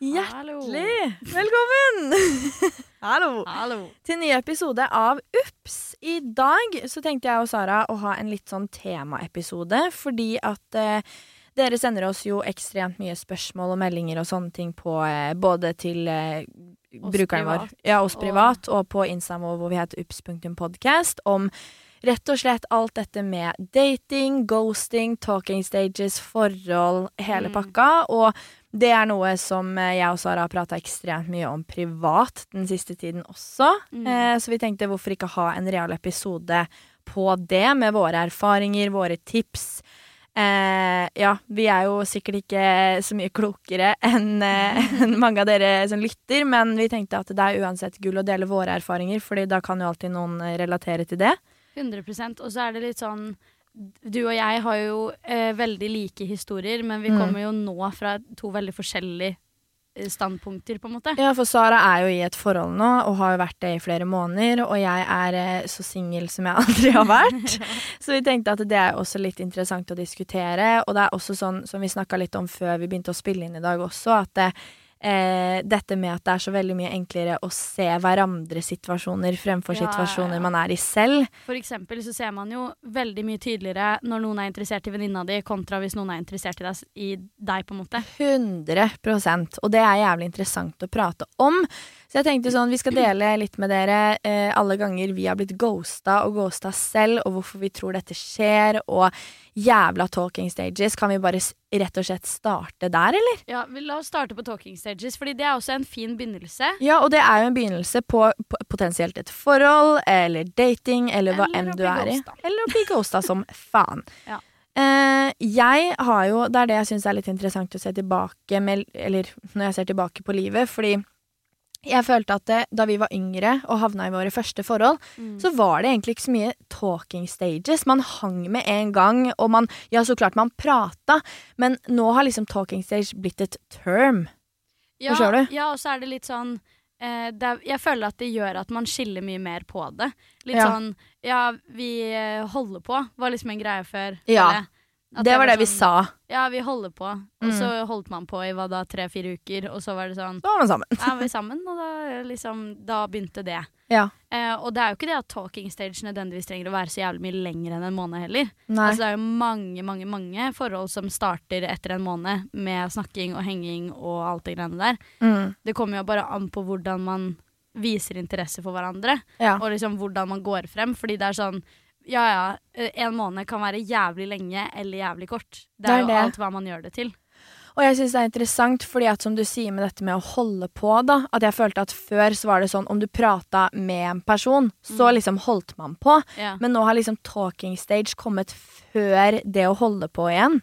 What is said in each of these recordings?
Hjertelig velkommen! Hallo. Hallo. Til en ny episode av Ups. I dag så tenkte jeg og Sara å ha en litt sånn temaepisode, fordi at eh, dere sender oss jo ekstremt mye spørsmål og meldinger og sånne ting på eh, både til eh, brukeren brukeren vår, ja, oss og- privat, og på Instagram vår hvor vi heter ups.podcast, om rett og slett alt dette med dating, ghosting, talking stages, forhold, hele Mm. pakka. Og det er noe som eh, jeg og Sara har prata ekstremt mye om privat den siste tiden også. Mm. Eh, så vi tenkte hvorfor ikke ha en real episode på det, med våre erfaringer, våre tips. Eh, ja, vi er jo sikkert ikke så mye klokere enn eh, en mange av dere som lytter, men vi tenkte at det er uansett gull å dele våre erfaringer, Fordi da kan jo alltid noen eh, relatere til det. 100% Og så er det litt sånn Du og jeg har jo eh, veldig like historier, men vi Mm. kommer jo nå fra to veldig forskjellige eh, standpunkter, på en måte. Ja, for Sara er jo i et forhold nå, og har jo vært det i flere måneder, og jeg er eh, så singel som jeg aldri har vært. Så vi tenkte at det er også litt interessant å diskutere, og det er også sånn som vi snakka litt om før vi begynte å spille inn i dag også, at det, eh, dette med at det er så veldig mye enklere å se hverandres situasjoner fremfor Ja, situasjoner man er i selv. For eksempel så ser man jo veldig mye tydeligere når noen er interessert i venninna di, kontra hvis noen er interessert i deg, i deg på en måte. 100% Og det er jævlig interessant å prate om. Så jeg tenkte sånn, vi skal dele litt med dere eh, alle ganger vi har blitt ghosta og ghosta selv, og hvorfor vi tror dette skjer, og jævla talking stages. Kan vi bare rett og slett starte der, eller? Ja, vi La oss starte på talking stages, fordi det er også en fin begynnelse. Ja, og det er jo en begynnelse på, på potensielt et forhold, eller dating, eller hva enn du er i. Eller å bli ghosta som faen. Ja. Uh, jeg har jo Det er det jeg syns er litt interessant å se tilbake med Eller når jeg ser tilbake på livet, fordi jeg følte at det, da vi var yngre og havna i våre første forhold, Mm. så var det egentlig ikke så mye talking stages. Man hang med en gang, og man Ja, så klart man prata, men nå har liksom talking stage blitt et term. Ja, Forstår du? Ja, og så er det litt sånn eh, det Jeg føler at det gjør at man skiller mye mer på det. Litt Ja. sånn Ja, vi eh, holder på, var liksom en greie før. Ja, jeg. At Det var det vi sånn, sa. Ja, vi holder på. Og Mm. så holdt man på i hva da, tre-fire uker, og så var det sånn Da var man sammen. Ja, vi sammen, og da liksom Da begynte det. Ja. Eh, og det er jo ikke det at talking stage nødvendigvis trenger å være så jævlig mye lenger enn en måned heller. Nei. Altså, det er jo mange, mange mange forhold som starter etter en måned med snakking og henging og alt det greiene der. Mm. Det kommer jo bare an på hvordan man viser interesse for hverandre, Ja. og liksom hvordan man går frem. Fordi det er sånn Ja ja, eh, en måned kan være jævlig lenge eller jævlig kort. Det Det er, er jo det. alt hva man gjør det til. Og jeg syns det er interessant, fordi at som du sier med dette med å holde på, da, at jeg følte at før så var det sånn om du prata med en person, så Mm. liksom holdt man på. Ja. Men nå har liksom talking stage kommet før det å holde på igjen.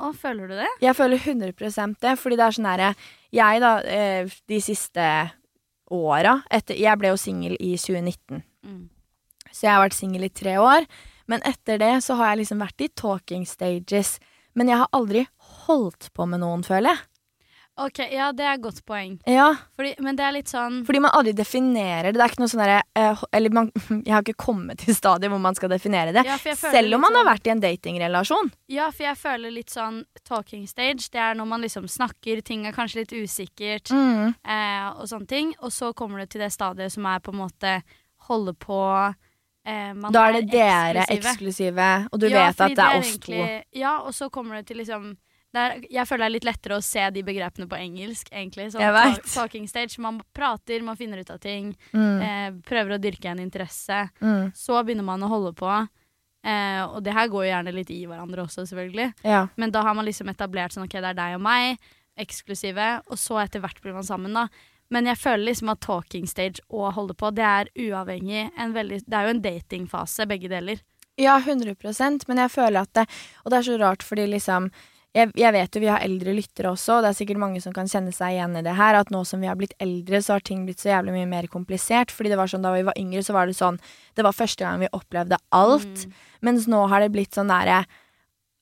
Å, føler du det? Jeg føler 100% det, fordi det er sånn herre Jeg, da, eh, de siste åra Jeg ble jo singel i 2019. Mm. Så jeg har vært singel i tre år. Men etter det så har jeg liksom vært i talking stages. Men jeg har aldri holdt på med noen, føler jeg. Ok, ja, det er et godt poeng. Ja, Fordi, men det er litt sånn Fordi man aldri definerer det. Det er ikke noe sånn derre eh, Eller man, jeg har ikke kommet til stadiet hvor man skal definere det. Ja, Selv om man har sånn- vært i en datingrelasjon. Ja, for jeg føler litt sånn talking stage. Det er når man liksom snakker, ting er kanskje litt usikkert, Mm. eh, og sånne ting. Og så kommer du til det stadiet som er på en måte holde på eh, man Da er det dere eksklusive. og du vet at det er oss egentlig- Ja, og så kommer det til liksom det er, Jeg føler det er litt lettere å se de begrepene på engelsk, egentlig. Sånn, Jeg vet. ta- Talking stage. Man prater, man finner ut av ting. Mm. Eh, prøver å dyrke en interesse. Mm. Så begynner man å holde på. Eh, og det her går jo gjerne litt i hverandre også, selvfølgelig. Ja. Men da har man liksom etablert sånn, ok, det er deg og meg, eksklusive, og så etter hvert blir man sammen, da. Men jeg føler liksom at talking stage og holde på, det er uavhengig en veldig Det er jo en datingfase, begge deler. ja, 100% men jeg føler at det Og det er så rart, fordi liksom jeg, jeg vet jo vi har eldre lyttere også, og det er sikkert mange som kan kjenne seg igjen i det her, at nå som vi har blitt eldre, så har ting blitt så jævlig mye mer komplisert. Fordi det var sånn da vi var yngre, så var det sånn Det var første gang vi opplevde alt. Mm. Mens nå har det blitt sånn derre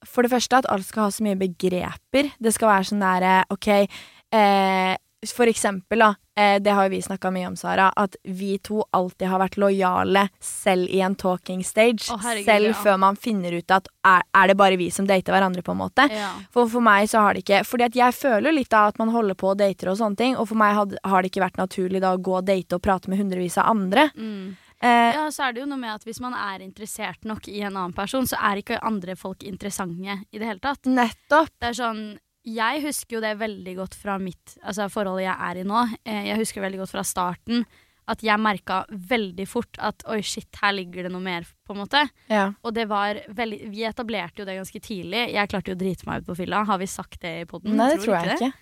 For det første at alt skal ha så mye begreper. Det skal være sånn derre OK, eh, for eksempel, da, eh, det har jo vi snakka mye om, Sara, at vi to alltid har vært lojale selv i en talking stage. Å, herregud, selv ja. før man finner ut at er, er det bare vi som dater hverandre, på en måte. Ja. For for meg så har det ikke Fordi at jeg føler litt av at man holder på og dater og sånne ting, og for meg had, har det ikke vært naturlig da å gå og date og prate med hundrevis av andre. Mm. Eh, Ja, så er det jo noe med at hvis man er interessert nok i en annen person, så er ikke andre folk interessante i det hele tatt. Nettopp. Det er sånn Jeg husker jo det veldig godt fra mitt altså forholdet jeg er i nå. Eh, Jeg husker veldig godt fra starten at jeg merka veldig fort at oi, shit, her ligger det noe mer, på en måte. Ja. Og det var veldig Vi etablerte jo det ganske tidlig. Jeg klarte jo å drite meg ut på fylla. Har vi sagt det i poden? Nei, det tror jeg ikke.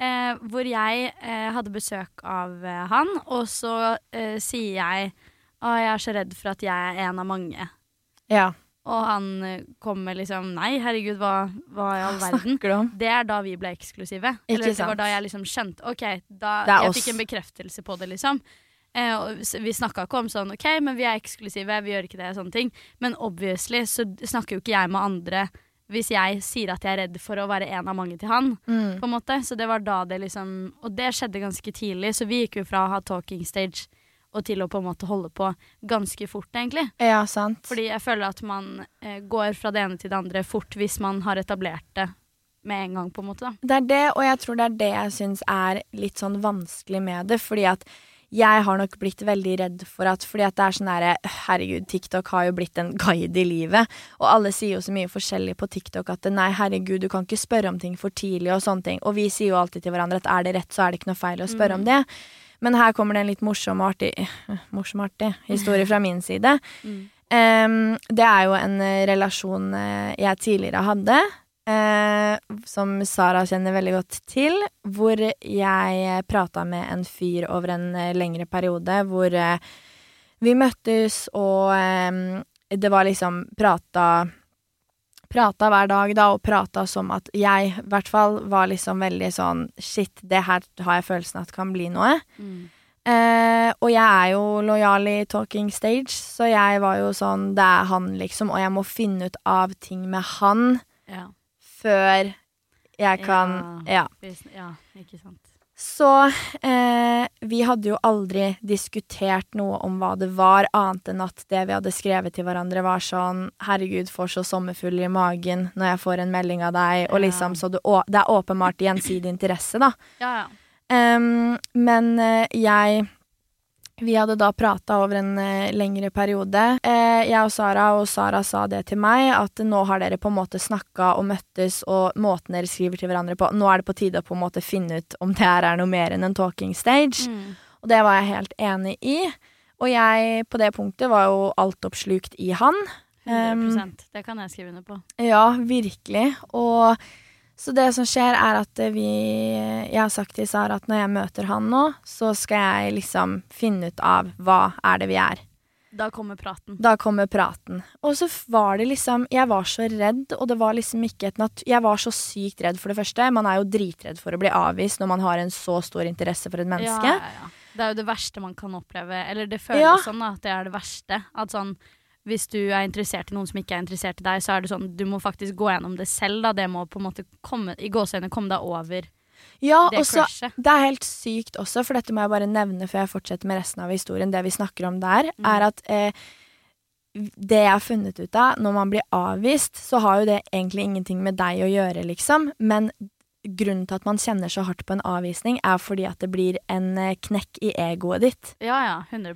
Eh, hvor jeg eh, hadde besøk av eh, han, og så eh, sier jeg å, jeg er så redd for at jeg er en av mange. Ja. Og han kom kommer liksom Nei, herregud, hva, hva i all verden? Snakker du om? Det er da vi ble eksklusive. Ikke Eller det var da jeg liksom skjønte OK, da jeg oss. fikk en bekreftelse på det, liksom. Eh, og vi snakka ikke om sånn OK, men vi er eksklusive, vi gjør ikke det, sånne ting. Men obviously så snakker jo ikke jeg med andre hvis jeg sier at jeg er redd for å være en av mange til han. Mm. På en måte. Så det var da det liksom Og det skjedde ganske tidlig, så vi gikk jo fra å ha talking stage og til å på en måte holde på ganske fort, egentlig. Ja, sant. Fordi jeg føler at man eh, går fra det ene til det andre fort hvis man har etablert det med en gang, på en måte. da. Det er det, og jeg tror det er det jeg syns er litt sånn vanskelig med det. Fordi at jeg har nok blitt veldig redd for at Fordi at det er sånn derre Herregud, TikTok har jo blitt en guide i livet. Og alle sier jo så mye forskjellig på TikTok at nei, herregud, du kan ikke spørre om ting for tidlig og sånne ting. Og vi sier jo alltid til hverandre at er det rett, så er det ikke noe feil å spørre om det. Men her kommer det en litt morsom og artig Morsom artig historie fra min side. Em, det er jo en eh, relasjon eh, jeg tidligere hadde, uh, som Sara kjenner veldig godt til, hvor jeg prata med en fyr over en lengre periode, hvor uh, vi møttes, og um, det var liksom prata Prata hver dag, da, og prata som at jeg, i hvert fall, var liksom veldig sånn Shit, det her har jeg følelsen at kan bli noe. Eh, og jeg er jo lojal i talking stage, så jeg var jo sånn Det er han, liksom, og jeg må finne ut av ting med han Ja. før jeg kan Ja. ja. ja, ikke sant. Så eh, vi hadde jo aldri diskutert noe om hva det var, annet enn at det vi hadde skrevet til hverandre, var sånn Herregud, får så sommerfugler i magen når jeg får en melding av deg, og liksom så det, det er åpenbart gjensidig interesse, da. Ja, ja. Um, men eh, jeg Vi hadde da prata over en eh, lengre periode, eh, jeg og Sara, og Sara sa det til meg, at nå har dere på en måte snakka og møttes, og måten dere skriver til hverandre på Nå er det på tide å på en måte finne ut om det her er noe mer enn en talking stage. Mm. Og det var jeg helt enig i. Og jeg på det punktet var jo altoppslukt i han. 100 Det kan jeg skrive under på. Ja, virkelig. Og så det som skjer, er at vi Jeg har sagt til Sara at når jeg møter han nå, så skal jeg liksom finne ut av hva er det vi er. Da kommer praten. Da kommer praten. Og så var det liksom Jeg var så redd, og det var liksom ikke et natt, Jeg var så sykt redd, for det første. Man er jo dritredd for å bli avvist når man har en så stor interesse for et menneske. Ja, ja, ja. Det er jo det verste man kan oppleve. Eller det føles Ja. sånn at det er det verste. At sånn hvis du er interessert i noen som ikke er interessert i deg, så er det sånn du må faktisk gå gjennom det selv. da Det må på en måte komme i gåseøynene komme deg over Ja, det også, crushet. Det er helt sykt også, for dette må jeg bare nevne før jeg fortsetter med resten av historien. Det vi snakker om der, Mm. er at eh, det jeg har funnet ut av, når man blir avvist, så har jo det egentlig ingenting med deg å gjøre, liksom. Men grunnen til at man kjenner så hardt på en avvisning, er fordi at det blir en eh, knekk i egoet ditt. Ja, ja. 100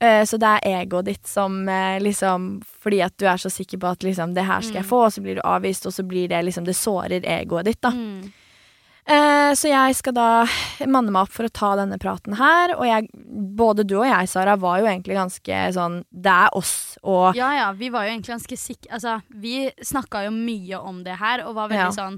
Eh, så det er egoet ditt som eh, liksom Fordi at du er så sikker på at liksom, det her skal jeg Mm. få, og så blir du avvist, og så blir det liksom Det sårer egoet ditt, da. Mm. Eh, så jeg skal da manne meg opp for å ta denne praten her, og jeg, både du og jeg, Sara, var jo egentlig ganske sånn Det er oss, og Ja, ja. Vi var jo egentlig ganske sikre Altså, vi snakka jo mye om det her, og var veldig Ja. sånn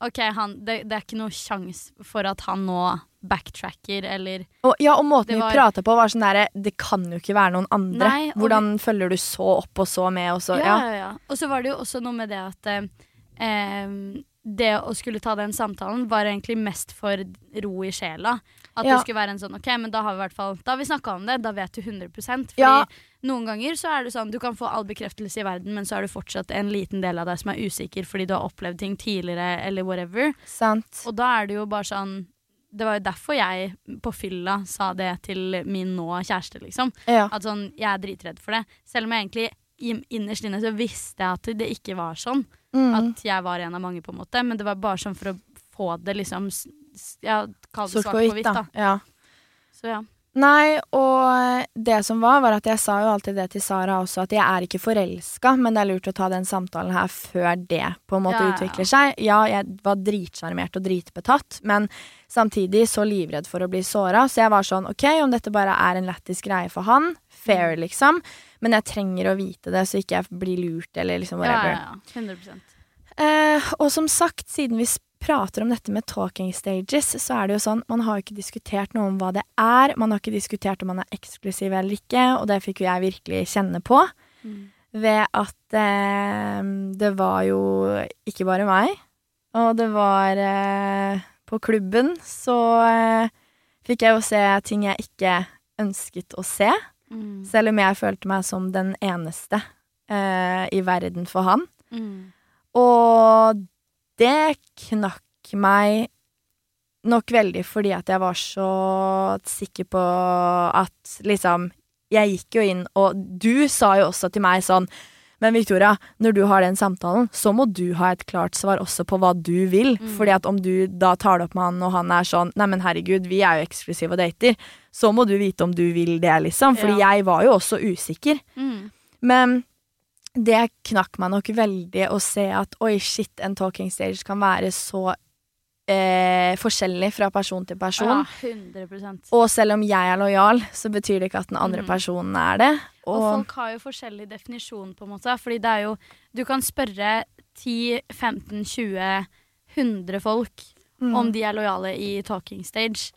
OK, han, det, det er ikke noe sjans for at han nå backtracker, eller Og, ja, og måten Det var- vi prata på, var sånn derre Det kan jo ikke være noen andre. Nei, og Hvordan følger du så opp og så med, og så Ja, Ja. ja. Og så var det jo også noe med det at eh, det å skulle ta den samtalen var egentlig mest for ro i sjela. At Ja. det skulle være en sånn OK, men da har vi i hvert Da har vi snakka om det, da vet du 100 Fordi Ja. noen ganger så er det sånn du kan få all bekreftelse i verden, men så er du fortsatt en liten del av deg som er usikker fordi du har opplevd ting tidligere, eller whatever. Sant. Og da er det jo bare sånn Det var jo derfor jeg på fylla sa det til min nå kjæreste, liksom. Ja. At sånn, jeg er dritredd for det. Selv om jeg egentlig innerst inne så visste jeg at det ikke var sånn. Mm. At jeg var en av mange, på en måte. Men det var bare sånn for å få det liksom Ja, kall det svart på hvitt, da. Ja. Så ja. Nei, og det som var, var at jeg sa jo alltid det til Sara også, at jeg er ikke forelska, men det er lurt å ta den samtalen her før det på en måte Ja, utvikler seg. Ja, jeg var dritsjarmert og dritbetatt, men samtidig så livredd for å bli såra, så jeg var sånn OK, om dette bare er en lættis greie for han, fair, Mm. liksom, men jeg trenger å vite det, så ikke jeg blir lurt, eller liksom whatever. ja, ja. ja. 100 Eh, og som sagt, siden vi prater om dette med talking stages, så er det jo sånn, man har jo ikke diskutert noe om hva det er, man har ikke diskutert om man er eksklusiv eller ikke, og det fikk jo jeg virkelig kjenne på, Mm. ved at eh, det var jo ikke bare meg, og det var eh, på klubben, så eh, fikk jeg jo se ting jeg ikke ønsket å se, Mm. selv om jeg følte meg som den eneste eh, i verden for han. Mm. Og det knakk meg nok veldig fordi at jeg var så sikker på at liksom Jeg gikk jo inn, og du sa jo også til meg sånn men Victoria, når du har den samtalen, så må du ha et klart svar også på hva du vil. Mm. Fordi at om du da tar det opp med han, og han er sånn Nei, men herregud, vi er jo eksklusive og dater. Så må du vite om du vil det, liksom. Fordi Ja. jeg var jo også usikker. Mm. Men det knakk meg nok veldig å se at oi, shit, en talking stage kan være så eh, forskjellig fra person til person. Ja, 100 Og selv om jeg er lojal, så betyr det ikke at den andre mm. personen er det. Og Og, folk har jo forskjellig definisjon, på en måte. Fordi det er jo Du kan spørre 10, 15, 20, 100 folk Mm. om de er lojale i talking stage.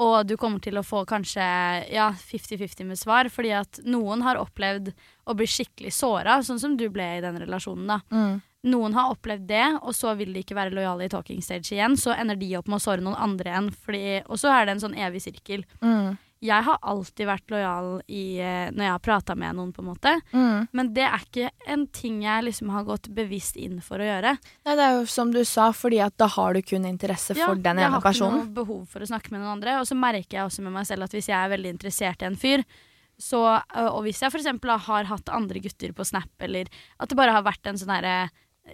Og du kommer til å få kanskje ja, 50-50 med svar, fordi at noen har opplevd å bli skikkelig såra, sånn som du ble i den relasjonen. da. mm. Noen har opplevd det, og så vil de ikke være lojale i talking stage igjen. Så ender de opp med å såre noen andre igjen, fordi, og så er det en sånn evig sirkel. Mm. Jeg har alltid vært lojal i, eh, når jeg har prata med noen, på en måte. Mm. Men det er ikke en ting jeg liksom har gått bevisst inn for å gjøre. Nei, det er jo som du sa, fordi at da har du kun interesse for den ene personen. Ja, jeg har ikke noe behov for å snakke med noen andre. Og så merker jeg også med meg selv at hvis jeg er veldig interessert i en fyr, så, øh, og hvis jeg f.eks. har hatt andre gutter på Snap, eller at det bare har vært en sånn herre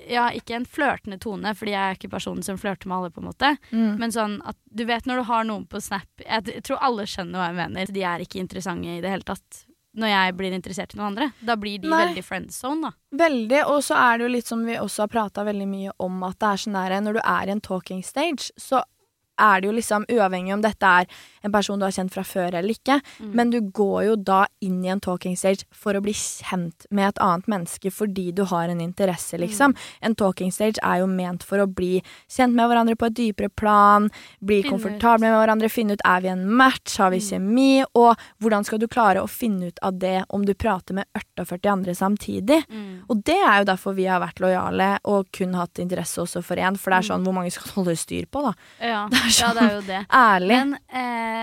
ja, ikke en flørtende tone, fordi jeg er ikke personen som flørter med alle, på en måte. Mm. Men sånn at du vet når du har noen på Snap Jeg tror alle skjønner hva jeg mener. De er ikke interessante i det hele tatt. Når jeg blir interessert i noen andre. Da blir de Nei. veldig friendzone, da. Veldig, og så er det jo litt som vi også har prata veldig mye om, at det er sånn der Når du er i en talking stage, så er det jo liksom uavhengig om dette er en person du har kjent fra før eller ikke, Mm. men du går jo da inn i en talking stage for å bli kjent med et annet menneske fordi du har en interesse, liksom. En talking stage er jo ment for å bli kjent med hverandre på et dypere plan, bli Finne ut. med hverandre, finne ut er vi en match, har vi Mm. kjemi, og hvordan skal du klare å finne ut av det om du prater med 48 andre samtidig? Mm. Og det er jo derfor vi har vært lojale og kun hatt interesse også for én. For det er sånn hvor mange skal holde styr på, da. Ja. Det er ja, det er jo det. Ærlig. Men eh,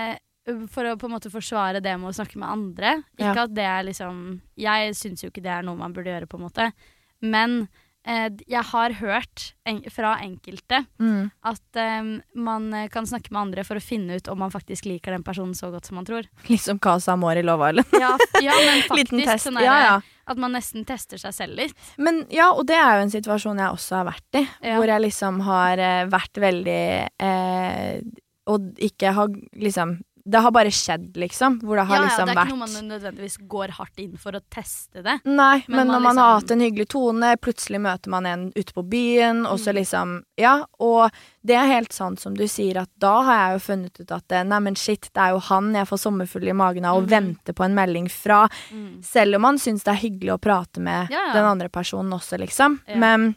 for å på en måte forsvare det med å snakke med andre Ikke Ja. at det er liksom Jeg syns jo ikke det er noe man burde gjøre, på en måte. Men eh, jeg har hørt en, fra enkelte mm. at eh, man eh, kan snakke med andre for å finne ut om man faktisk liker den personen så godt som man tror. Liksom Casa Amor i Love Island. Ja, ja men faktisk. Sånn der, Ja, ja. At man nesten tester seg selv litt. Men ja, og det er jo en situasjon jeg også har vært i. Ja. Hvor jeg liksom har eh, vært veldig eh, Og ikke har liksom Det har bare skjedd, liksom. Hvor det har ja, ja, liksom det er vært ikke noe man nødvendigvis går hardt inn for å teste det. Nei, Men men, man når man har liksom- hatt en hyggelig tone, plutselig møter man en ute på byen, og så Mm. liksom Ja, og det er helt sant som du sier, at da har jeg jo funnet ut at eh, nei, men shit, det er jo han jeg får sommerfugl i magen av, og mm. venter på en melding fra. Mm. Selv om man syns det er hyggelig å prate med Ja, den andre personen også, liksom. Men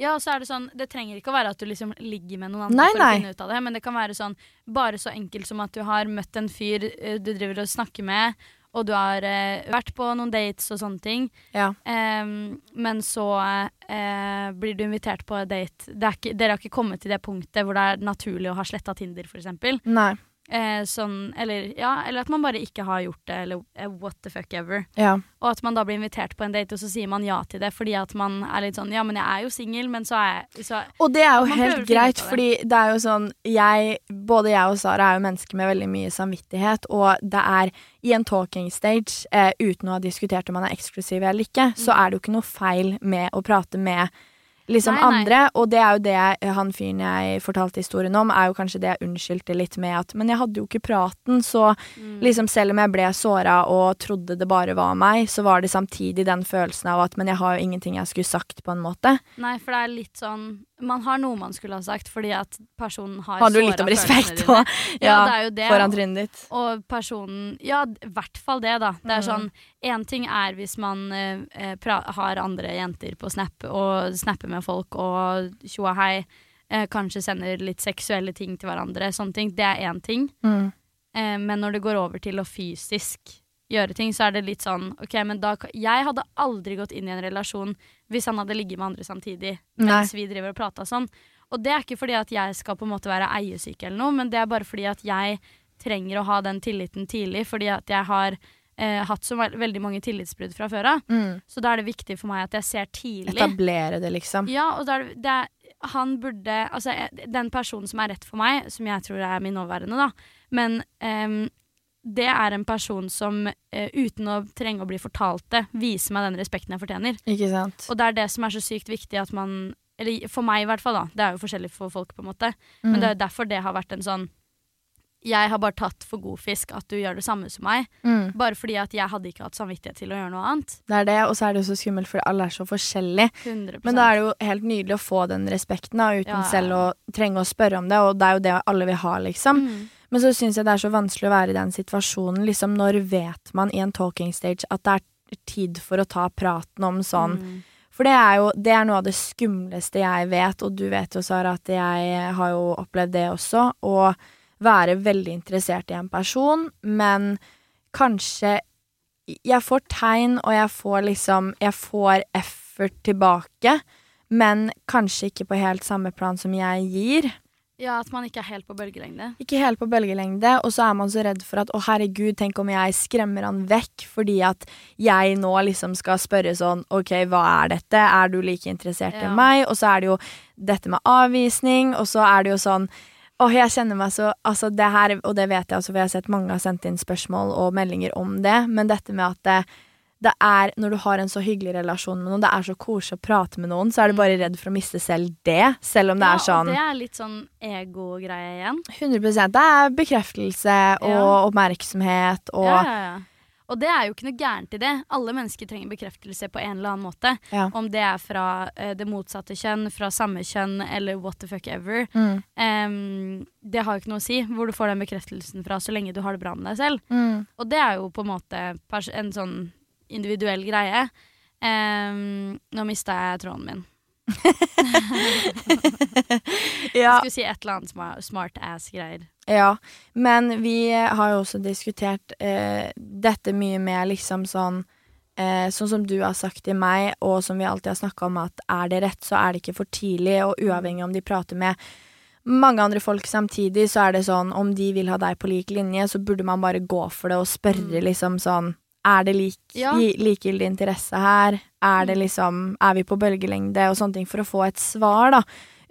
Ja, og så er det sånn Det trenger ikke å være at du liksom ligger med noen andre Nei, for nei. å finne ut av det, men det kan være sånn bare så enkelt som at du har møtt en fyr eh, du driver og snakker med, og du har eh, vært på noen dates og sånne ting, ja. eh, men så eh, blir du invitert på date. Det ikke, dere har ikke kommet til det punktet hvor det er naturlig å ha sletta Tinder, for eksempel. Nei. Eh, sånn, eller, ja, eller at man bare ikke har gjort det, eller eh, what the fuck ever. Ja. Og at man da blir invitert på en date, og så sier man ja til det fordi at man er litt sånn Ja, men jeg er jo singel, men så er jeg så, Og det er jo helt greit, det. fordi det er jo sånn jeg, Både jeg og Sara er jo mennesker med veldig mye samvittighet, og det er i en talking stage, eh, uten å ha diskutert om man er eksklusiv eller ikke, så er det jo ikke noe feil med å prate med liksom. Nei, nei. andre, og det er jo det han fyren jeg fortalte historien om, er jo kanskje det jeg unnskyldte litt med at Men jeg hadde jo ikke praten, så Mm. liksom selv om jeg ble såra og trodde det bare var meg, så var det samtidig den følelsen av at Men jeg har jo ingenting jeg skulle sagt, på en måte. Nei, for det er litt sånn Man har noe man skulle ha sagt fordi at personen har Har du litt om respekt òg? dine. Ja, det. Foran trynet ditt. Og personen Ja, i hvert fall det, da. Det er Mm. sånn Én ting er hvis man eh, eh, har andre jenter på Snap og snapper med folk og tjoa hei. Eh, kanskje sender litt seksuelle ting til hverandre. Sånne ting. Det er én ting. Mm. Eh, men når det går over til å fysisk gjøre ting, så er det litt sånn OK, men da Jeg hadde aldri gått inn i en relasjon hvis han hadde ligget med andre samtidig mens vi driver og prata sånn. Og det er ikke fordi at jeg skal på en måte være eiesyk eller noe, men det er bare fordi at jeg trenger å ha den tilliten tidlig, fordi at jeg har eh, hatt så veldig mange tillitsbrudd fra før av. Mm. Så da er det viktig for meg at jeg ser tidlig. Etablere det, liksom. Ja, og da er det, det er, han burde Altså, den personen som er rett for meg, som jeg tror er min nåværende, da, men ehm, det er en person som uh, uten å trenge å bli fortalt det, viser meg den respekten jeg fortjener. Ikke sant? Og det er det som er så sykt viktig at man Eller for meg, i hvert fall, da. Det er jo forskjellig for folk, på en måte. Mm. Men det er derfor det har vært en sånn Jeg har bare tatt for god fisk at du gjør det samme som meg. Mm. Bare fordi at jeg hadde ikke hatt samvittighet til å gjøre noe annet. Det er det, og så er det jo så skummelt, for alle er så forskjellige. 100 Men da er det jo helt nydelig å få den respekten, da, uten Ja, ja. selv å trenge å spørre om det, og det er jo det alle vil ha, liksom. Mm. Men så syns jeg det er så vanskelig å være i den situasjonen. Liksom, når vet man i en talking stage at det er tid for å ta praten om sånn Mm. For det er jo det er noe av det skumleste jeg vet, og du vet jo, Sara, at jeg har jo opplevd det også. Å være veldig interessert i en person, men kanskje Jeg får tegn, og jeg får liksom Jeg får effort tilbake, men kanskje ikke på helt samme plan som jeg gir. Ja, at man ikke er helt på bølgelengde. Ikke helt på bølgelengde, og så er man så redd for at å herregud, tenk om jeg skremmer han vekk fordi at jeg nå liksom skal spørre sånn ok, hva er dette, er du like interessert i meg? Og så er det jo dette med avvisning, og så er det jo sånn Åh, jeg kjenner meg så Altså, det her, og det vet jeg også, for jeg har sett mange har sendt inn spørsmål og meldinger om det, men dette med at det, det er Når du har en så hyggelig relasjon med noen, det er så koselig å prate med noen, så er du bare redd for å miste selv det, selv om det ja, er sånn og det er litt sånn ego-greie igjen. 100% Det er bekreftelse og Ja. oppmerksomhet og Ja, ja, ja. Og det er jo ikke noe gærent i det. Alle mennesker trenger bekreftelse på en eller annen måte. Ja. Om det er fra uh, det motsatte kjønn, fra samme kjønn eller what the fuck ever. Mm. Um, det har jo ikke noe å si hvor du får den bekreftelsen fra, så lenge du har det bra med deg selv. Mm. Og det er jo på en måte en sånn individuell greie. Um, nå mista jeg tråden min. Jeg skulle si et eller annet smart, smart ass-greier. ja. Men vi har jo også diskutert eh, dette mye med liksom sånn eh, Sånn som du har sagt til meg, og som vi alltid har snakka om, at er det rett, så er det ikke for tidlig, og uavhengig om de prater med mange andre folk samtidig, så er det sånn om de vil ha deg på lik linje, så burde man bare gå for det og spørre Mm. liksom sånn Er det lik, Ja. likegyldig interesse her? Er det Mm. liksom Er vi på bølgelengde? Og sånne ting for å få et svar, da.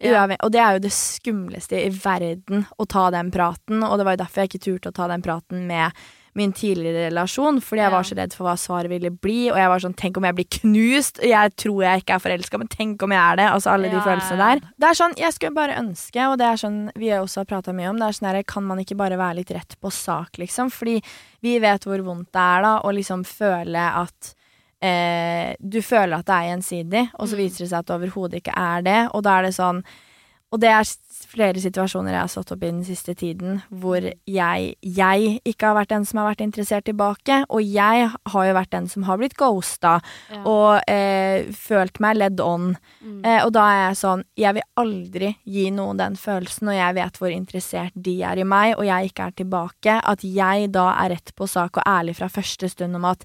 Ja. Og det er jo det skumleste i verden å ta den praten, og det var jo derfor jeg ikke turte å ta den praten med min tidligere relasjon, fordi jeg var så redd for hva svaret ville bli, og jeg var sånn tenk om jeg blir knust, jeg tror jeg ikke er forelska, men tenk om jeg er det, altså alle de Ja, følelsene der. Det er sånn, jeg skulle bare ønske, og det er sånn vi også har prata mye om, det er sånn her, kan man ikke bare være litt rett på sak, liksom, fordi vi vet hvor vondt det er da, å liksom føle at eh, du føler at det er gjensidig, og så Mm. viser det seg at det overhodet ikke er det. Og da er det sånn Og det er flere situasjoner jeg har stått opp i den siste tiden hvor jeg, jeg ikke har vært den som har vært interessert tilbake, og jeg har jo vært den som har blitt ghosta Ja. og eh, følt meg ledd on. Mm. Eh, og da er jeg sånn Jeg vil aldri gi noen den følelsen, og jeg vet hvor interessert de er i meg, og jeg ikke er tilbake, at jeg da er rett på sak og ærlig fra første stund om at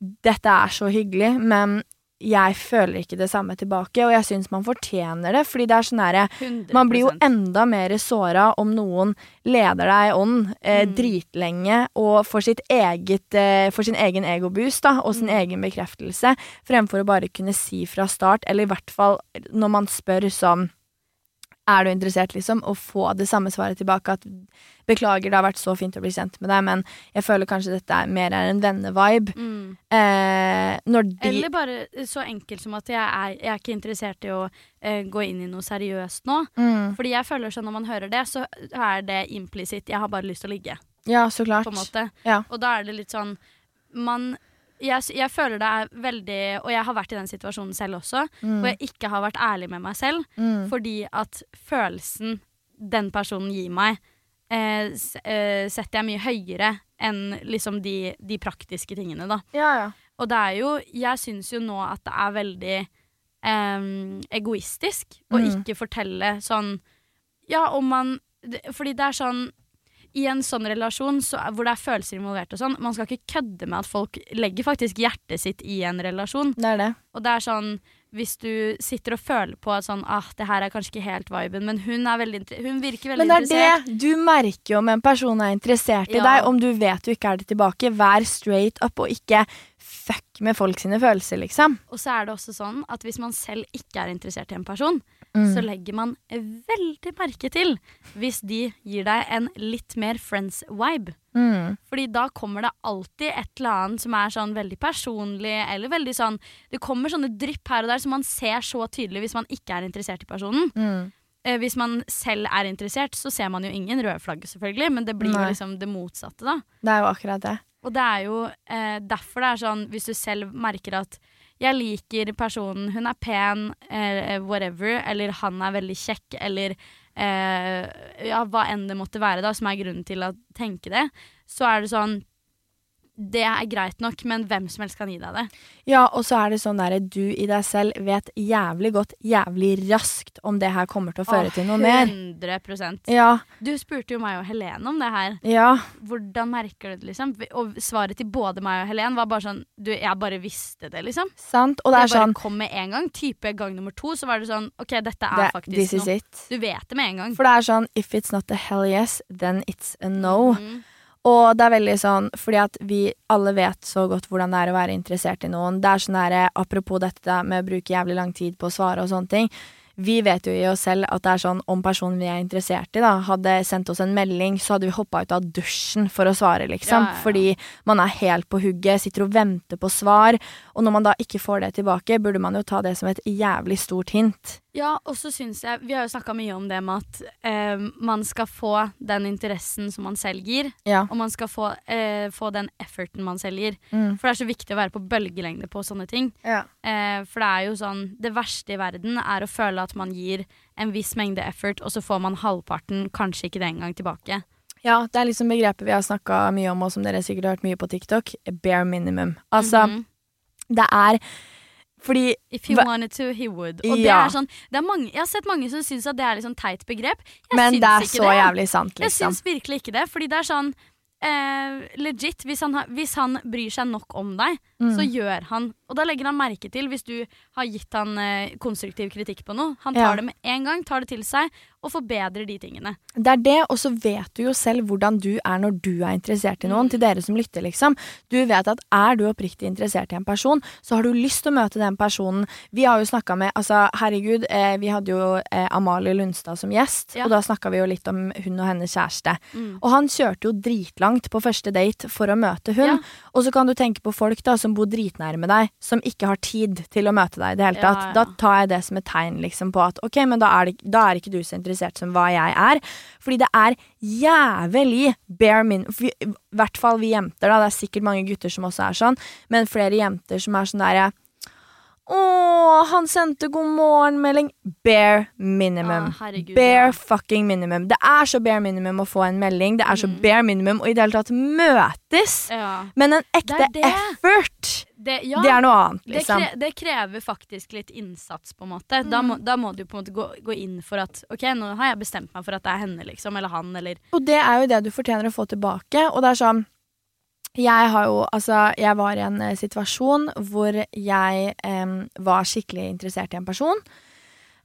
dette er så hyggelig, men jeg føler ikke det samme tilbake, og jeg syns man fortjener det, fordi det er sånn herre Man blir jo enda mer såra om noen leder deg i ånd eh, Mm. dritlenge og får, sitt eget, eh, for sin egen egoboost da, og sin Mm. egen bekreftelse, fremfor å bare kunne si fra start, eller i hvert fall når man spør sånn er du interessert, liksom? Og få det samme svaret tilbake at beklager, det har vært så fint å bli kjent med deg, men jeg føler kanskje dette er mer er en vennevibe. mm. Eh, når de Eller bare så enkelt som at jeg er, jeg er ikke interessert i å eh, gå inn i noe seriøst nå. mm, Fordi jeg føler sånn når man hører det, så er det implisitt. Jeg har bare lyst til å ligge, Ja, så klart. på en måte. Ja. Og da er det litt sånn Man jeg, jeg føler det er veldig Og jeg har vært i den situasjonen selv også, Mm, hvor jeg ikke har vært ærlig med meg selv. mm, Fordi at følelsen den personen gir meg, eh, eh, setter jeg mye høyere enn liksom de, de praktiske tingene, da. ja, ja. Og det er jo Jeg syns jo nå at det er veldig em, egoistisk å Mm. ikke fortelle sånn Ja, om man Fordi det er sånn i en sånn relasjon så, hvor det er følelser involvert og sånn, man skal ikke kødde med at folk legger faktisk hjertet sitt i en relasjon. Det er det. Og det er sånn hvis du sitter og føler på at sånn ah, det her er kanskje ikke helt viben, men hun er veldig Hun virker veldig Men det er interessert. det. Du merker jo om en person er interessert i deg, om du vet du ikke er det tilbake. Vær straight up, og ikke fuck med folk sine følelser, liksom. Og så er det også sånn at hvis man selv ikke er interessert i en person, Mm. så legger man veldig merke til hvis de gir deg en litt mer friends-vibe. Mm. Fordi da kommer det alltid et eller annet som er sånn veldig personlig, eller veldig sånn Det kommer sånne drypp her og der som man ser så tydelig hvis man ikke er interessert i personen. Mm. Eh, hvis man selv er interessert, så ser man jo ingen røde flagg, selvfølgelig, men det blir Nei. jo liksom det motsatte, da. Det er jo akkurat det. Og det er jo eh, derfor det er sånn, hvis du selv merker at jeg liker personen, hun er pen, eh, whatever, eller han er veldig kjekk, eller eh, ja, hva enn det måtte være da, som er grunnen til å tenke det, så er det sånn det er greit nok, men hvem som helst kan gi deg det. Ja, og så er det sånn derre du i deg selv vet jævlig godt, jævlig raskt, om det her kommer til å føre til noe mer. 100 Ja. Du spurte jo meg og Helene om det her. Ja. Hvordan merker du det, liksom? Og svaret til både meg og Helene var bare sånn Du, jeg bare visste det, liksom. Sant. Og det er bare sånn kom med en gang. Type gang nummer to, så var det sånn OK, dette er det, faktisk noe. it. Du vet det med en gang. For det er sånn if it's not a hell yes, then it's a no. Mm. Og det er veldig sånn, fordi at vi alle vet så godt hvordan det er å være interessert i noen. Det er sånn derre Apropos dette med å bruke jævlig lang tid på å svare og sånne ting. Vi vet jo i oss selv at det er sånn om personen vi er interessert i, da, hadde sendt oss en melding, så hadde vi hoppa ut av dusjen for å svare, liksom. Ja, ja, ja. Fordi man er helt på hugget, sitter og venter på svar. Og når man da ikke får det tilbake, burde man jo ta det som et jævlig stort hint. Ja, og så syns jeg Vi har jo snakka mye om det med at eh, man skal få den interessen som man selv gir, Ja. og man skal få, eh, få den efforten man selv gir. Mm. For det er så viktig å være på bølgelengde på sånne ting. ja. Eh, for det er jo sånn Det verste i verden er å føle at man gir en viss mengde effort, og så får man halvparten, kanskje ikke det engang, tilbake. Ja, det er liksom begrepet vi har snakka mye om, og som dere sikkert har hørt mye på TikTok. Bare minimum. Altså, Mhm. det er fordi If he wanted to, he would. Og det er sånn det er mange, Jeg har sett mange som syns at det er litt sånn teit begrep. Jeg Men det er så det. jævlig sant, Jeg liksom. syns virkelig ikke det. Fordi det er sånn eh, legit, hvis han, hvis han bryr seg nok om deg, så Mm. gjør han Og da legger han merke til hvis du har gitt han eh, konstruktiv kritikk på noe. Han Ja. tar det med en gang, tar det til seg, og forbedrer de tingene. Det er det, og så vet du jo selv hvordan du er når du er interessert i noen, Mm. til dere som lytter, liksom. Du vet at er du oppriktig interessert i en person, så har du lyst til å møte den personen. Vi har jo snakka med Altså, herregud, eh, vi hadde jo eh, Amalie Lundstad som gjest, Ja. og da snakka vi jo litt om hun og hennes kjæreste. Mm. Og han kjørte jo dritlangt på første date for å møte hun. Ja. Og så kan du tenke på folk da som bor dritnærme deg, som ikke har tid til å møte deg i det hele tatt. ja. Da tar jeg det som et tegn liksom på at ok, men da er, det, da er ikke du så interessert som hva jeg er. Fordi det er jævlig bare min... I hvert fall vi jenter, da. Det er sikkert mange gutter som også er sånn, men flere jenter som er sånn derre å, han sendte god morgen-melding. Bare minimum. Ah, bare fucking minimum. Det er så bare minimum å få en melding. Det er så Mm. bare minimum å i det hele tatt møtes. Ja. Men en ekte Det det. effort, Det, ja. det er noe annet, Det, liksom. kre, det krever faktisk litt innsats, på en måte. Da, Mm. må, da må du på en måte gå, gå inn for at OK, nå har jeg bestemt meg for at det er henne, liksom. Eller han, eller Og det er jo det du fortjener å få tilbake. Og det er sånn Jeg har jo Altså, jeg var i en eh, situasjon hvor jeg em, var skikkelig interessert i en person.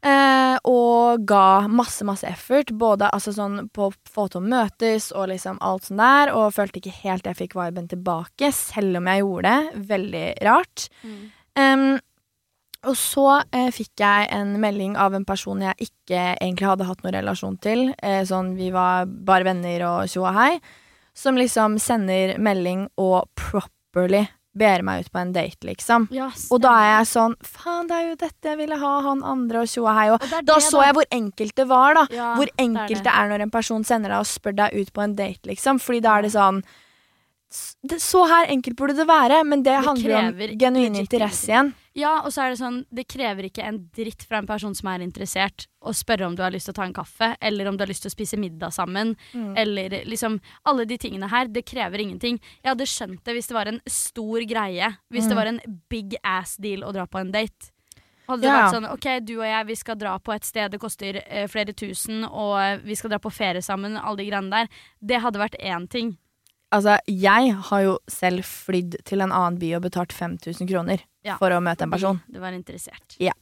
Eh, og ga masse, masse effort, både altså sånn på å få til å møtes og liksom alt sånn der, og følte ikke helt jeg fikk viben tilbake, selv om jeg gjorde det. Veldig rart. Em, og så eh, fikk jeg en melding av en person jeg ikke egentlig hadde hatt noen relasjon til. Eh, sånn, vi var bare venner og tjo og hei. Som liksom sender melding og properly ber meg ut på en date, liksom. Ja, Og da er jeg sånn Faen, det er jo dette jeg ville ha, han andre og tjo og hei. Og Og det det, da så jeg hvor enkelt det var, da. Ja, hvor det er enkelt det. er når en person sender deg og spør deg ut på en date, liksom. Fordi da er det sånn det, Så her enkelt burde det være, men det, Det handler om genuin interesse igjen. Ja, og så er det sånn, det krever ikke en dritt fra en person som er interessert, å spørre om du har lyst til å ta en kaffe, eller om du har lyst til å spise middag sammen, Mm. eller liksom Alle de tingene her, det krever ingenting. Jeg hadde skjønt det hvis det var en stor greie, hvis det Mm. var en big ass deal å dra på en date. Hadde det Ja. vært sånn OK, du og jeg, vi skal dra på et sted det koster eh, flere tusen, og vi skal dra på ferie sammen, alle de greiene der. Det hadde vært én ting. Altså, jeg har jo selv flydd til en annen by og betalt 5000 kroner Ja, for å møte en person. Du var interessert. Ja.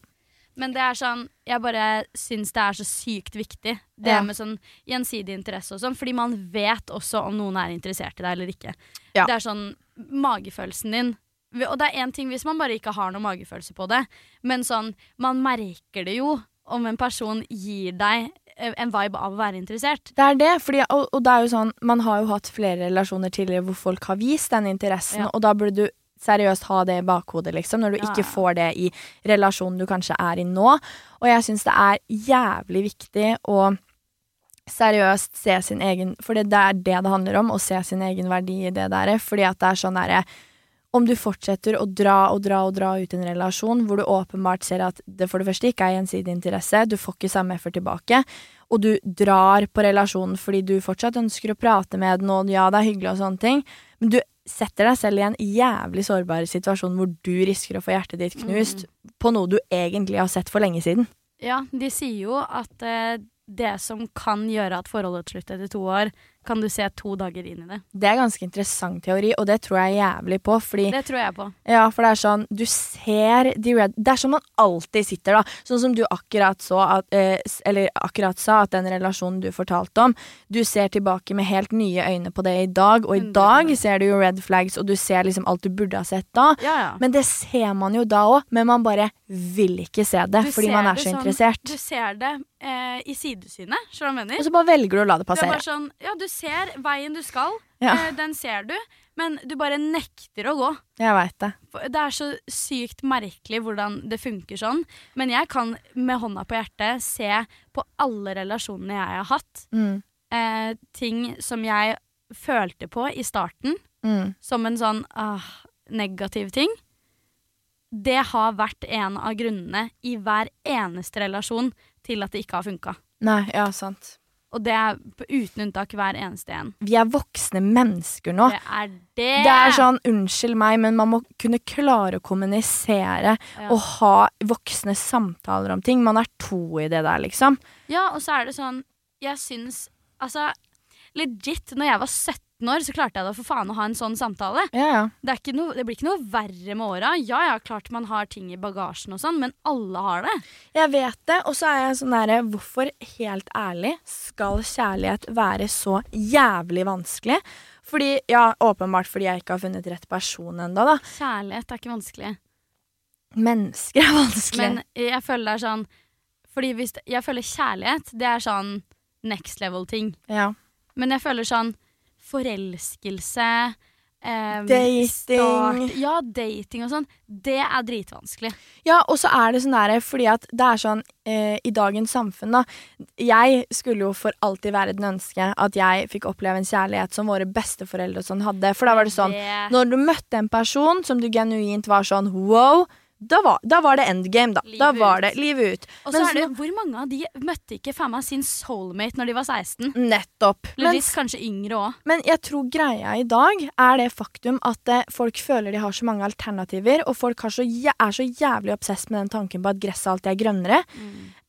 Men det er sånn, jeg bare syns det er så sykt viktig, det Ja. med sånn gjensidig interesse og sånn, fordi man vet også om noen er interessert i deg eller ikke. Ja. Det er sånn magefølelsen din. Og det er én ting hvis man bare ikke har noe magefølelse på det, men sånn, man merker det jo om en person gir deg en vibe av å være interessert. Det er det, fordi, og, og det er jo sånn Man har jo hatt flere relasjoner tidligere hvor folk har vist den interessen, Ja. og da burde du seriøst ha det i bakhodet, liksom, når du Ja, ikke får det i relasjonen du kanskje er i nå. Og jeg syns det er jævlig viktig å seriøst se sin egen For det er det det handler om, å se sin egen verdi i det der. Fordi at det er sånn derre Om du fortsetter å dra og dra og dra ut en relasjon hvor du åpenbart ser at det for det første ikke er gjensidig interesse, du får ikke samme effort tilbake, og du drar på relasjonen fordi du fortsatt ønsker å prate med den, og ja, det er hyggelig og sånne ting, men du setter deg selv i en jævlig sårbar situasjon hvor du risker å få hjertet ditt knust på noe du egentlig har sett for lenge siden. Ja, de sier jo at eh, det som kan gjøre at forholdet slutter etter to år, kan du se to dager inn i det. Det er ganske interessant teori, og det tror jeg jævlig på, fordi Det tror jeg på. Ja, for det er sånn Du ser de red Det er sånn man alltid sitter, da. Sånn som du akkurat så at, eh, Eller akkurat sa at den relasjonen du fortalte om Du ser tilbake med helt nye øyne på det i dag, og i 100%. dag ser du jo red flags, og du ser liksom alt du burde ha sett da. Ja, ja. Men det ser man jo da òg, men man bare vil ikke se det Du fordi man er så sånn- interessert. Du ser det eh, i sidesynet, skjønner du hva jeg mener? Og så bare velger du å la det Det er passere. bare sånn, ja, du ser veien du skal, Ja. eh, den ser du, men du bare nekter å gå. Jeg vet det. Det er så sykt merkelig hvordan det funker sånn, men jeg kan med hånda på hjertet se på alle relasjonene jeg har hatt, Mm. eh, ting som jeg følte på i starten, Mm. som en sånn ah, negativ ting. Det har vært en av grunnene i hver eneste relasjon til at det ikke har funka. Nei, ja, sant. Og det er uten unntak hver eneste en. Vi er voksne mennesker nå. Det er det! Det er sånn, unnskyld meg, men man må kunne klare å kommunisere Ja. og ha voksne samtaler om ting. Man er to i det der, liksom. Ja, og så er det sånn Jeg syns Altså, legit, når jeg var 17 år, så klarte jeg da for faen å ha en sånn samtale. Ja, ja. Det, er ikke noe, det blir ikke noe verre med åra. Ja, ja, klart man har ting i bagasjen og sånn, men alle har det. Jeg vet det, og så er jeg sånn derre Hvorfor, helt ærlig, skal kjærlighet være så jævlig vanskelig? Fordi, ja, åpenbart fordi jeg ikke har funnet rett person ennå, da. Kjærlighet er ikke vanskelig. Mennesker er vanskelig. Men jeg føler det er sånn Fordi hvis Jeg føler kjærlighet, det er sånn next level-ting. ja. Men jeg føler sånn forelskelse um, Dating. Start, ja, dating og sånn. Det er dritvanskelig. Ja, og så er det sånn der, fordi at det er sånn eh, i dagens samfunn, da. Jeg skulle jo for alltid være den ønske at jeg fikk oppleve en kjærlighet som våre besteforeldre og sånn hadde. For da var det sånn Det- Når du møtte en person som du genuint var sånn wow, da var, da var det endgame, da. da var det livet ut. Og så Men er det Hvor mange av de møtte ikke faen meg sin soulmate når de var 16? Nettopp. Litt kanskje yngre òg. men jeg tror greia i dag er det faktum at eh, folk føler de har så mange alternativer, og folk så, er så jævlig obsess med den tanken på at gresset alltid er grønnere,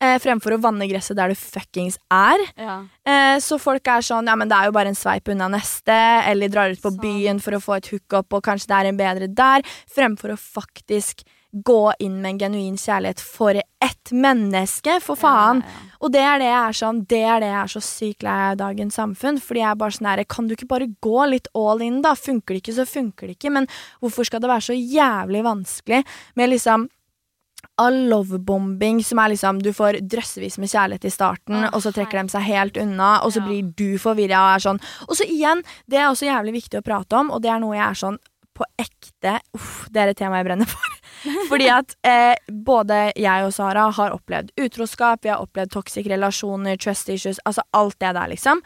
eh, fremfor å vanne gresset der det fuckings er. Ja. Eh, så folk er sånn ja, men det er jo bare en sveip unna neste, eller drar ut på så. byen for å få et hookup, og kanskje det er en bedre der, fremfor å faktisk gå inn med en genuin kjærlighet for ett menneske, for faen. Ja, ja. Og det er det jeg er sånn, det er det jeg er så sykt lei av i dagens samfunn. Fordi jeg er bare sånn her, kan du ikke bare gå litt all in, da? Funker det ikke, så funker det ikke. Men hvorfor skal det være så jævlig vanskelig med liksom all lovebombing som er liksom Du får drøssevis med kjærlighet i starten, oh, og så trekker de seg helt unna, og så Ja. blir du forvirra og er sånn. Og så igjen, det er også jævlig viktig å prate om, og det er noe jeg er sånn på ekte Uff, det er et tema jeg brenner for. Fordi at eh, både jeg og Sara har opplevd utroskap, vi har opplevd toxic relasjoner, trust issues, altså alt det der, liksom.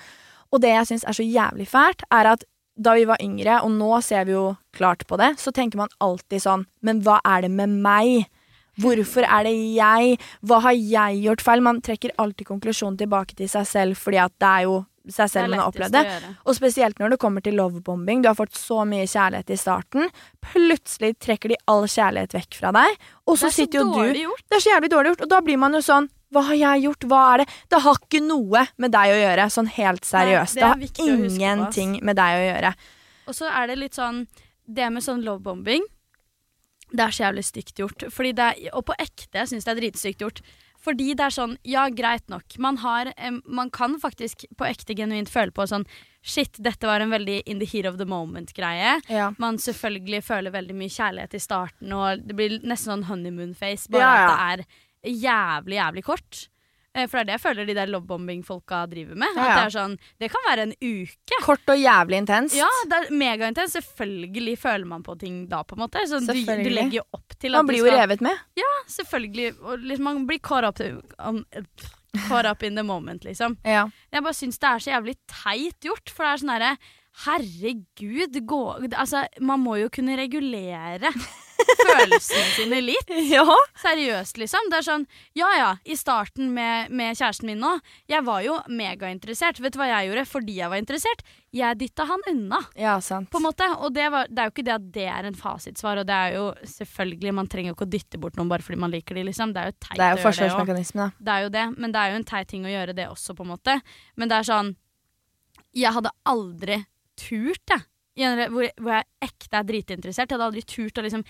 Og det jeg syns er så jævlig fælt, er at da vi var yngre, og nå ser vi jo klart på det, så tenker man alltid sånn Men hva er det med meg? Hvorfor er det jeg? Hva har jeg gjort feil? Man trekker alltid konklusjonen tilbake til seg selv, fordi at det er jo seg selv man har opplevd det. Og spesielt når det kommer til lovebombing. Du har fått så mye kjærlighet i starten. Plutselig trekker de all kjærlighet vekk fra deg, og så det er sitter jo du gjort. Det er så jævlig dårlig gjort, og da blir man jo sånn Hva har jeg gjort? Hva er det? Det har ikke noe med deg å gjøre, sånn helt seriøst. det det, er har ingenting med deg å gjøre. Og så er det litt sånn Det med sånn lovebombing Det er så jævlig stygt gjort. Fordi det og på ekte jeg det er dritstygt gjort. Fordi det er sånn, ja, greit nok. Man, har, eh, man kan faktisk på ekte genuint føle på sånn Shit, dette var en veldig in the heat of the moment-greie. Ja. Man selvfølgelig føler veldig mye kjærlighet i starten, og det blir nesten sånn honeymoon-face, bare Ja, ja. at det er jævlig, jævlig kort. Eh, For det er det jeg føler de der lovebombing-folka driver med. Ja, ja. det sånn, det kan være en uke. Kort og jævlig intenst. Ja, det er megaintenst. Selvfølgelig føler man på ting da, på en måte. Så du, du legger jo opp til at Man blir jo skal revet med. Ja, Selvfølgelig. Liksom, man blir caught up, um, caught up in the moment, liksom. Ja. Jeg bare syns det er så jævlig teit gjort, for det er sånn herre Herregud, gå Altså, man må jo kunne regulere følelsene sine litt. ja. Seriøst, liksom. Det er sånn, ja ja, i starten med, med kjæresten min nå, jeg var jo megainteressert. Vet du hva jeg gjorde fordi jeg var interessert? Jeg dytta han unna. Ja, sant. På en måte, og det, var, det er jo ikke det at det er en fasitsvar, og det er jo selvfølgelig Man trenger jo ikke å dytte bort noen bare fordi man liker de, liksom. Det er jo teit Det er jo å gjøre det òg. Det er jo det, men det er jo en teit ting å gjøre det også, på en måte. Men det er sånn Jeg hadde aldri turt, jeg. Hvor, hvor jeg ekte er dritinteressert. Jeg hadde aldri turt å liksom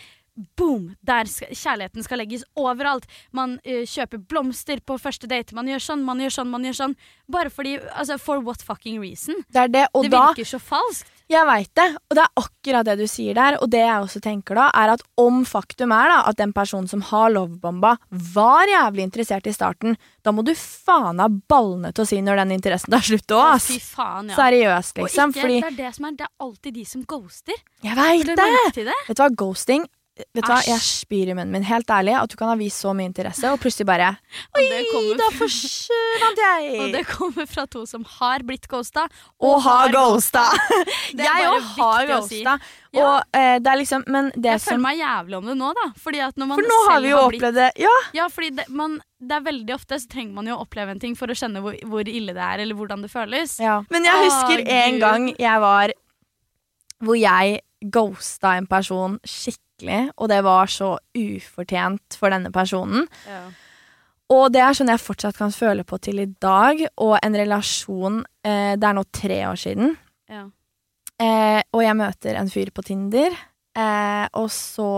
Boom! Der skal, kjærligheten skal legges overalt. Man uh, kjøper blomster på første date. Man gjør sånn, man gjør sånn, man gjør sånn. Bare fordi Altså, for what fucking reason? Det det, det da virker så falskt. Jeg veit det, og det er akkurat det du sier der. Og det jeg også tenker da, er at om faktum er da at den personen som har lovebomba, var jævlig interessert i starten, da må du faen ha ballene til å si når den interessen tar slutt òg, ass. Faen, ja. Seriøst, Og liksom. ikke, Fordi det er det som er Det er alltid de som ghoster. Jeg veit det! det? Vet du hva, ghosting Vet du hva, Jeg spyr i munnen min. Helt ærlig, at du kan ha vist så mye interesse, og plutselig bare Oi, kommer da forsvant jeg! Og det kommer fra to som har blitt ghosta. og har ghosta! Jeg òg har si. ghosta. Ja. Og eh, det er liksom Men det Jeg som føler meg jævlig om det nå, da. Fordi at når man For nå har vi jo blitt- opplevd det. Ja. Ja, fordi det, man, det er veldig ofte så trenger man jo å oppleve en ting for å skjønne hvor, hvor ille det er, eller hvordan det føles. Ja. Men jeg husker husker en Gud. gang jeg var Hvor jeg ghosta en person skikkelig, og det var så ufortjent for denne personen. Ja. Og det er sånn jeg fortsatt kan føle på til i dag, og en relasjon eh, Det er nå tre år siden. Ja. Eh, og jeg møter en fyr på Tinder. Eh, og så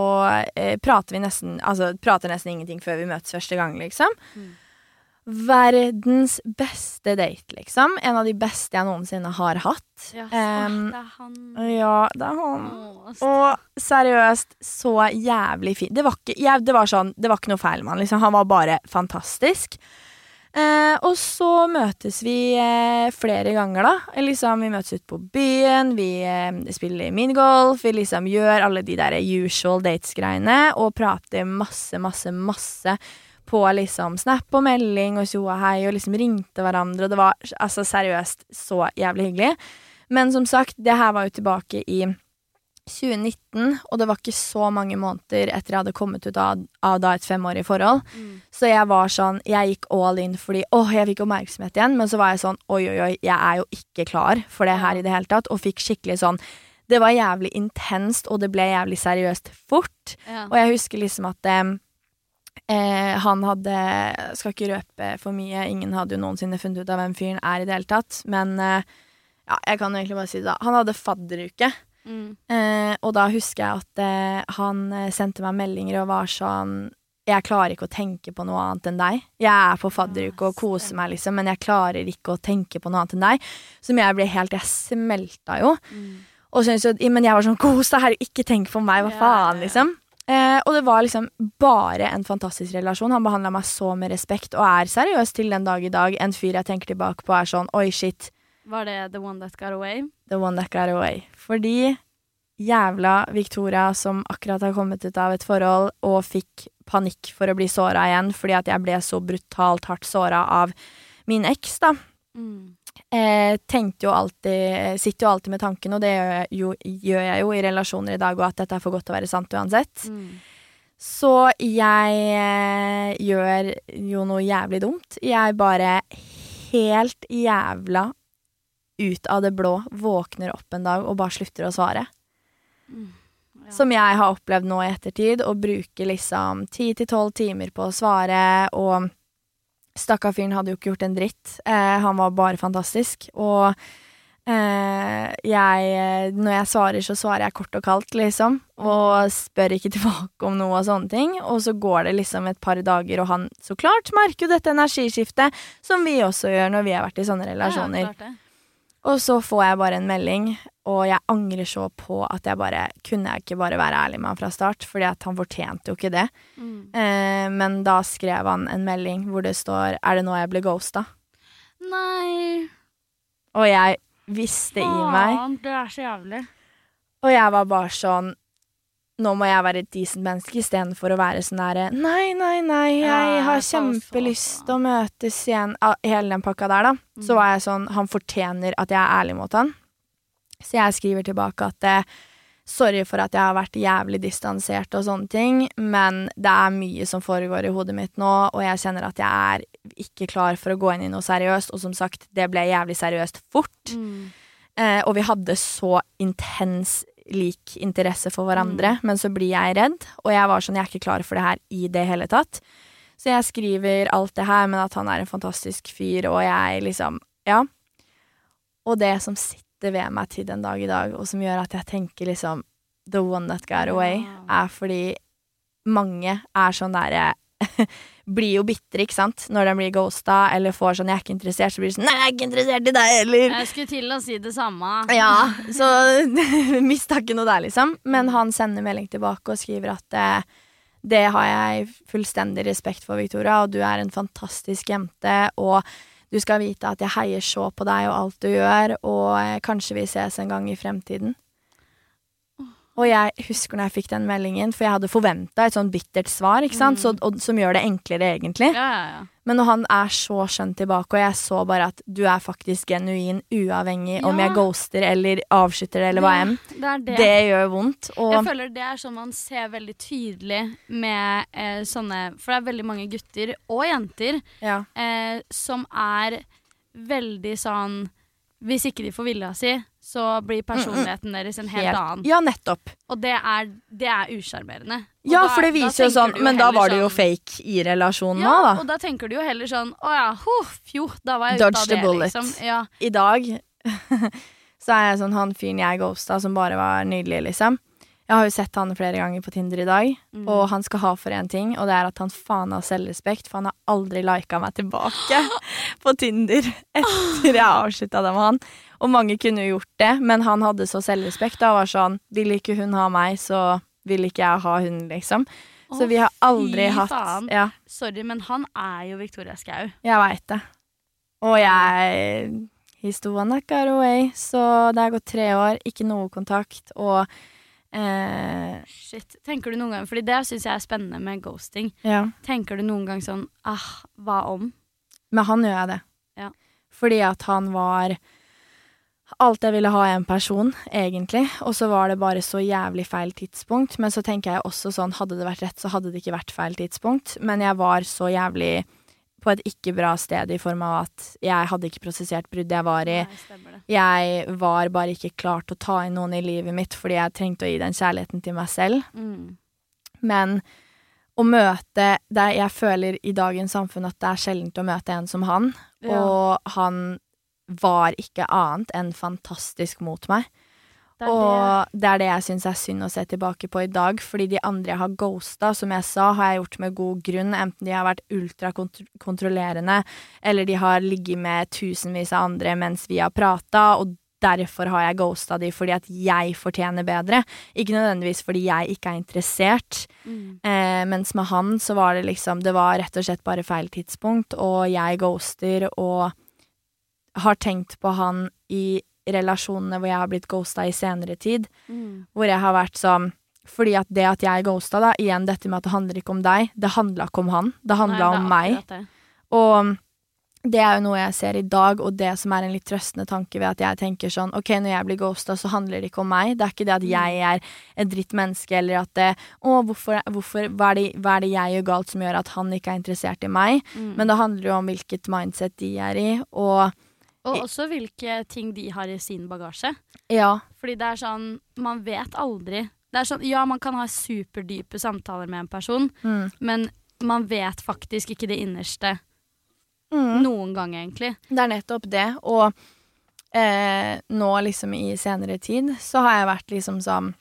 eh, prater vi nesten Altså prater nesten ingenting før vi møtes første gang, liksom. Mm. Verdens beste date, liksom. En av de beste jeg noensinne har hatt. Ja, Em, åh, det er han Ja, det er han. Åh, Og seriøst, så jævlig fin. Det var ikke, jeg, det var sånn, det var ikke noe feil med han. Liksom. Han var bare fantastisk. Eh, og så møtes vi eh, flere ganger, da. Liksom, vi møtes ute på byen, vi eh, spiller minigolf, vi liksom gjør alle de der usual dates-greiene og prater masse, masse, masse på liksom Snap og melding og tjo og hei, og liksom ringte hverandre, og det var altså seriøst så jævlig hyggelig. Men som sagt, det her var jo tilbake i 2019, og det var ikke så mange måneder etter jeg hadde kommet ut av, av da et femårig forhold. Så jeg var sånn Jeg gikk all in fordi åh, jeg fikk oppmerksomhet igjen, men så var jeg sånn oi, oi, oi, jeg er jo ikke klar for det her i det hele tatt, og fikk skikkelig sånn Det var jævlig intenst, og det ble jævlig seriøst fort. Ja. Og jeg husker liksom at eh, eh, han hadde Skal ikke røpe for mye, ingen hadde jo noensinne funnet ut av hvem fyren er i det hele tatt, men eh, ja, jeg kan egentlig bare si det, da. Han hadde fadderuke. Mm. Eh, og da husker jeg at eh, han eh, sendte meg meldinger og var sånn Jeg klarer ikke å tenke på noe annet enn deg. Jeg er på fadderuke og koser meg, liksom, men jeg klarer ikke å tenke på noe annet enn deg. Som jeg ble helt Jeg smelta jo. Mm. Og syntes jo, men jeg var sånn Kos deg, herregud, ikke tenk på meg, hva faen, liksom. Eh, og det var liksom bare en fantastisk relasjon. Han behandla meg så med respekt, og er seriøst til den dag i dag en fyr jeg tenker tilbake på er sånn Oi, shit, Var det The One That Got Away? the one that got away. Fordi jævla Victoria som akkurat har kommet ut av et forhold og fikk panikk for å bli såra igjen fordi at jeg ble så brutalt hardt såra av min eks, da. Mm. Eh, tenkte jo alltid Sitter jo alltid med tanken, og det gjør jeg jo, gjør jeg jo i relasjoner i dag, og at dette er for godt til å være sant uansett. Mm. Så jeg eh, gjør jo noe jævlig dumt. Jeg bare helt jævla ut av det blå våkner opp en dag og bare slutter å svare. Mm. Ja. Som jeg har opplevd nå i ettertid, å bruke liksom ti til tolv timer på å svare, og stakkar fyren hadde jo ikke gjort en dritt. Eh, han var bare fantastisk. Og eh, jeg Når jeg svarer, så svarer jeg kort og kaldt, liksom. Og spør ikke tilbake om noe og sånne ting. Og så går det liksom et par dager, og han så klart merker jo dette energiskiftet, som vi også gjør når vi har vært i sånne relasjoner. Ja, klart det. Og så får jeg bare en melding, og jeg angrer så på at jeg bare Kunne jeg ikke bare være ærlig med han fra start, fordi at han fortjente jo ikke det. Mm. Eh, men da skrev han en melding hvor det står 'Er det nå jeg ble ghosta?' Nei, Og jeg visste i meg, faen, det er så jævlig. og jeg var bare sånn nå må jeg være et decent menneske istedenfor å være sånn derre Nei, nei, nei, jeg har kjempelyst å møtes igjen. Hele den pakka der, da. Så Mm. var jeg sånn Han fortjener at jeg er ærlig mot han. Så jeg skriver tilbake at eh, Sorry for at jeg har vært jævlig distansert og sånne ting, men det er mye som foregår i hodet mitt nå, og jeg kjenner at jeg er ikke klar for å gå inn i noe seriøst, og som sagt, det ble jævlig seriøst fort. Mm. Eh, og vi hadde så intens lik interesse for hverandre, men så blir jeg redd, og jeg var sånn, jeg er ikke klar for det her i det hele tatt. Så jeg skriver alt det her, men at han er en fantastisk fyr, og jeg liksom, ja. Og det som sitter ved meg til den dag i dag, og som gjør at jeg tenker liksom, the one that got away, er fordi mange er sånn derre blir jo bitre, ikke sant? Når de blir ghosta, eller får sånn 'jeg er ikke interessert', så blir de sånn 'nei, jeg er ikke interessert i deg heller'. Jeg skulle til å si det samme. Ja, så mista ikke noe der, liksom. Men han sender melding tilbake og skriver at eh, det har jeg fullstendig respekt for, Victoria, og du er en fantastisk jente, og du skal vite at jeg heier så på deg og alt du gjør, og eh, kanskje vi ses en gang i fremtiden. Og jeg husker når jeg fikk den meldingen, for jeg hadde forventa et sånn bittert svar, ikke sant, så, og, som gjør det enklere, egentlig. Ja, ja, ja. Men når han er så skjønn tilbake, og jeg så bare at du er faktisk genuin, uavhengig om jeg ghoster eller avskytter det eller hva enn, Det det. det gjør vondt. Og Jeg føler det er sånn man ser veldig tydelig med eh, sånne For det er veldig mange gutter og jenter eh, som er veldig sånn Hvis ikke de får vilja si, så blir personligheten deres en helt, annen. Ja, nettopp. Og det er, det er usjarmerende. Ja, da- for det viser jo sånn Men da var det jo sånn- fake i relasjonen Ja, da. og da. tenker du jo heller sånn Å ja, huff, jo, da var jeg ute av the det, bullet. liksom. Ja. I dag så er jeg sånn han fyren jeg ghosta, som bare var nydelig, liksom. Jeg har jo sett han flere ganger på Tinder i dag, Mm. og han skal ha for én ting, og det er at han faen har selvrespekt, for han har aldri lika meg tilbake på Tinder etter jeg avslutta det med han. Og mange kunne jo gjort det, men han hadde så selvrespekt og var sånn Vil ikke hun ha meg, så vil ikke jeg ha hun, liksom. Så Åh, vi har aldri hatt. Ja, Sorry, men han er jo Victoria Skau. jeg veit det. Og jeg He's the one that got away. Så det har gått tre år, ikke noe kontakt, og eh, Shit. Tenker du noen gang Fordi det syns jeg er spennende med ghosting. Ja. Tenker du noen gang sånn ah, hva om? Med han gjør jeg det. Ja. Fordi at han var alt jeg ville ha i en person, egentlig. Og så var det bare så jævlig feil tidspunkt. Men så tenker jeg også sånn, hadde det vært rett, så hadde det ikke vært feil tidspunkt. Men jeg var så jævlig på et ikke bra sted i form av at jeg hadde ikke prosessert bruddet jeg var i. Nei. Jeg var bare ikke klar til å ta inn noen i livet mitt fordi jeg trengte å gi den kjærligheten til meg selv. Mm. Men å møte det Jeg føler i dagens samfunn at det er sjeldent å møte en som han. Ja. Og han var ikke annet enn fantastisk mot meg. Det og det er det jeg syns er synd å se tilbake på i dag, fordi de andre jeg har ghosta, som jeg sa, har jeg gjort med god grunn, enten de har vært ultrakontrollerende, eller de har ligget med tusenvis av andre mens vi har prata, og derfor har jeg ghosta de fordi at jeg fortjener bedre, ikke nødvendigvis fordi jeg ikke er interessert. Mm. Eh, mens med han så var det liksom Det var rett og slett bare feil tidspunkt, og jeg ghoster og har tenkt på han i relasjonene hvor jeg har blitt ghosta i senere tid, Mm. hvor jeg har vært sånn fordi at det at jeg ghosta, da, igjen dette med at det handler ikke om deg, det handla ikke om han, det handla er om meg. det. Og det er jo noe jeg ser i dag, og det som er en litt trøstende tanke ved at jeg tenker sånn Ok, når jeg blir ghosta, så handler det ikke om meg. Det er ikke det at Mm. jeg er et drittmenneske, eller at det Å, hvorfor, hvorfor hva, er det, hva er det jeg gjør galt som gjør at han ikke er interessert i meg? Mm. Men det handler jo om hvilket mindset de er i, og Og også hvilke ting de har i sin bagasje. ja. Fordi det er sånn Man vet aldri. Det er sånn, ja, man kan ha superdype samtaler med en person, Mm. men man vet faktisk ikke det innerste Mm. noen gang, egentlig. Det er nettopp det, og eh, nå liksom i senere tid så har jeg vært liksom sånn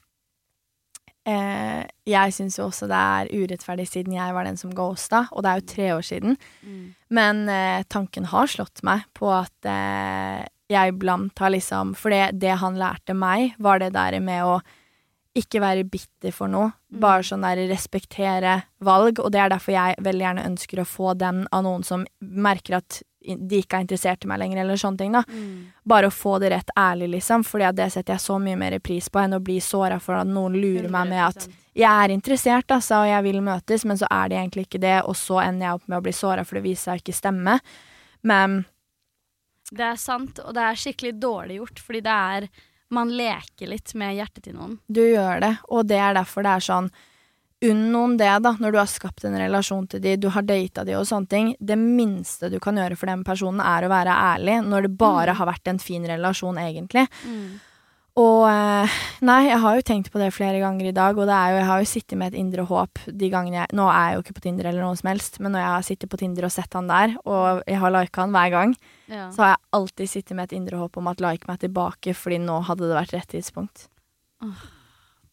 eh, Jeg syns jo også det er urettferdig siden jeg var den som ghosta, og det er jo tre år siden. Men eh, tanken har slått meg på at eh, jeg iblant har liksom For det, det han lærte meg, var det der med å ikke være bitter for noe. Mm. Bare sånn der respektere valg. Og det er derfor jeg veldig gjerne ønsker å få den av noen som merker at de ikke er interessert i meg lenger, eller sånne ting, da. Mm. Bare å få det rett ærlig, liksom. Fordi det setter jeg så mye mer pris på enn å bli såra for at noen lurer meg med at jeg er interessert, altså, og jeg vil møtes, men så er det egentlig ikke det, og så ender jeg opp med å bli såra, for det viser seg ikke stemme. Men Det er sant, og det er skikkelig dårlig gjort, fordi det er Man leker litt med hjertet til noen. du gjør det, og det er derfor det er sånn Unn noen det, da, når du har skapt en relasjon til de, du har data de og sånne ting. Det minste du kan gjøre for den personen, er å være ærlig, når det bare Mm. har vært en fin relasjon, egentlig. Og eh, Nei, jeg har jo tenkt på det flere ganger i dag, og det er jo, jeg har jo sittet med et indre håp de gangene jeg Nå er jeg jo ikke på Tinder eller noe som helst, men når jeg har sittet på Tinder og sett han der, og jeg har lika han hver gang, Ja. så har jeg alltid sittet med et indre håp om at like meg tilbake, fordi nå hadde det vært rett tidspunkt.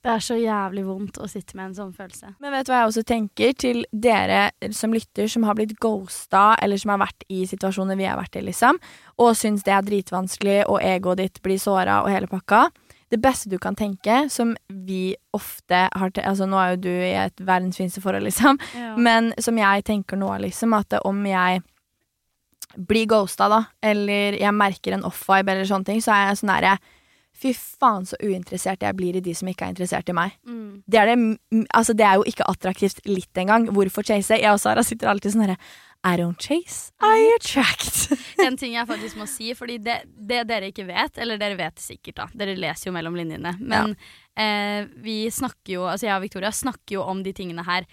Det er så jævlig vondt å sitte med en sånn følelse. Men vet du hva jeg også tenker til dere som lytter, som har blitt ghosta, eller som har vært i situasjoner vi har vært i, liksom, og syns det er dritvanskelig, og egoet ditt blir såra og hele pakka. Det beste du kan tenke, som vi ofte har til Altså, nå er jo du i et verdens fineste forhold, liksom, Ja. men som jeg tenker nå, liksom, at om jeg blir ghosta, da, eller jeg merker en off-vibe eller sånne ting, så er jeg sånn derre Fy faen, så uinteressert jeg blir i de som ikke er interessert i meg. Mm. Det er, det, altså det er jo ikke attraktivt litt engang. Hvorfor chase? Jeg og Sara sitter alltid sånn herre I don't chase, I attract. En ting jeg faktisk må si, fordi det, det dere ikke vet, eller dere vet sikkert, da, dere leser jo mellom linjene, men eh, vi snakker jo, altså jeg og Victoria snakker jo om de tingene her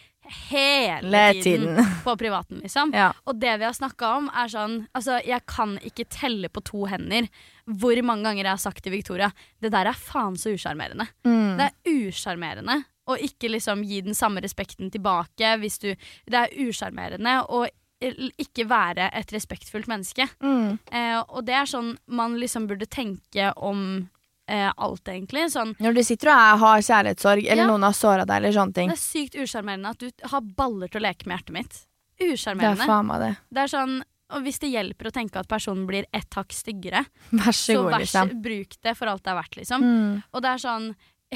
hele tiden, tiden. på privaten, liksom. Ja. Og det vi har snakka om, er sånn Altså, jeg kan ikke telle på to hender hvor mange ganger jeg har sagt til Victoria Det der er faen så usjarmerende. Mm. Det er usjarmerende å ikke liksom gi den samme respekten tilbake hvis du Det er usjarmerende å ikke være et respektfullt menneske. Mm. Eh, og det er sånn man liksom burde tenke om eh, alt, egentlig. Sånn, Når du sitter og er, har kjærlighetssorg, eller Ja. noen har såra deg, eller sånne ting. det er sykt usjarmerende at du har baller til å leke med hjertet mitt. Det er Usjarmerende. faen meg det. Det er sånn og hvis det hjelper å tenke at personen blir ett hakk styggere, Vær så så god, vær så liksom. bruk det for alt det er verdt, liksom. Mm. Og det er sånn,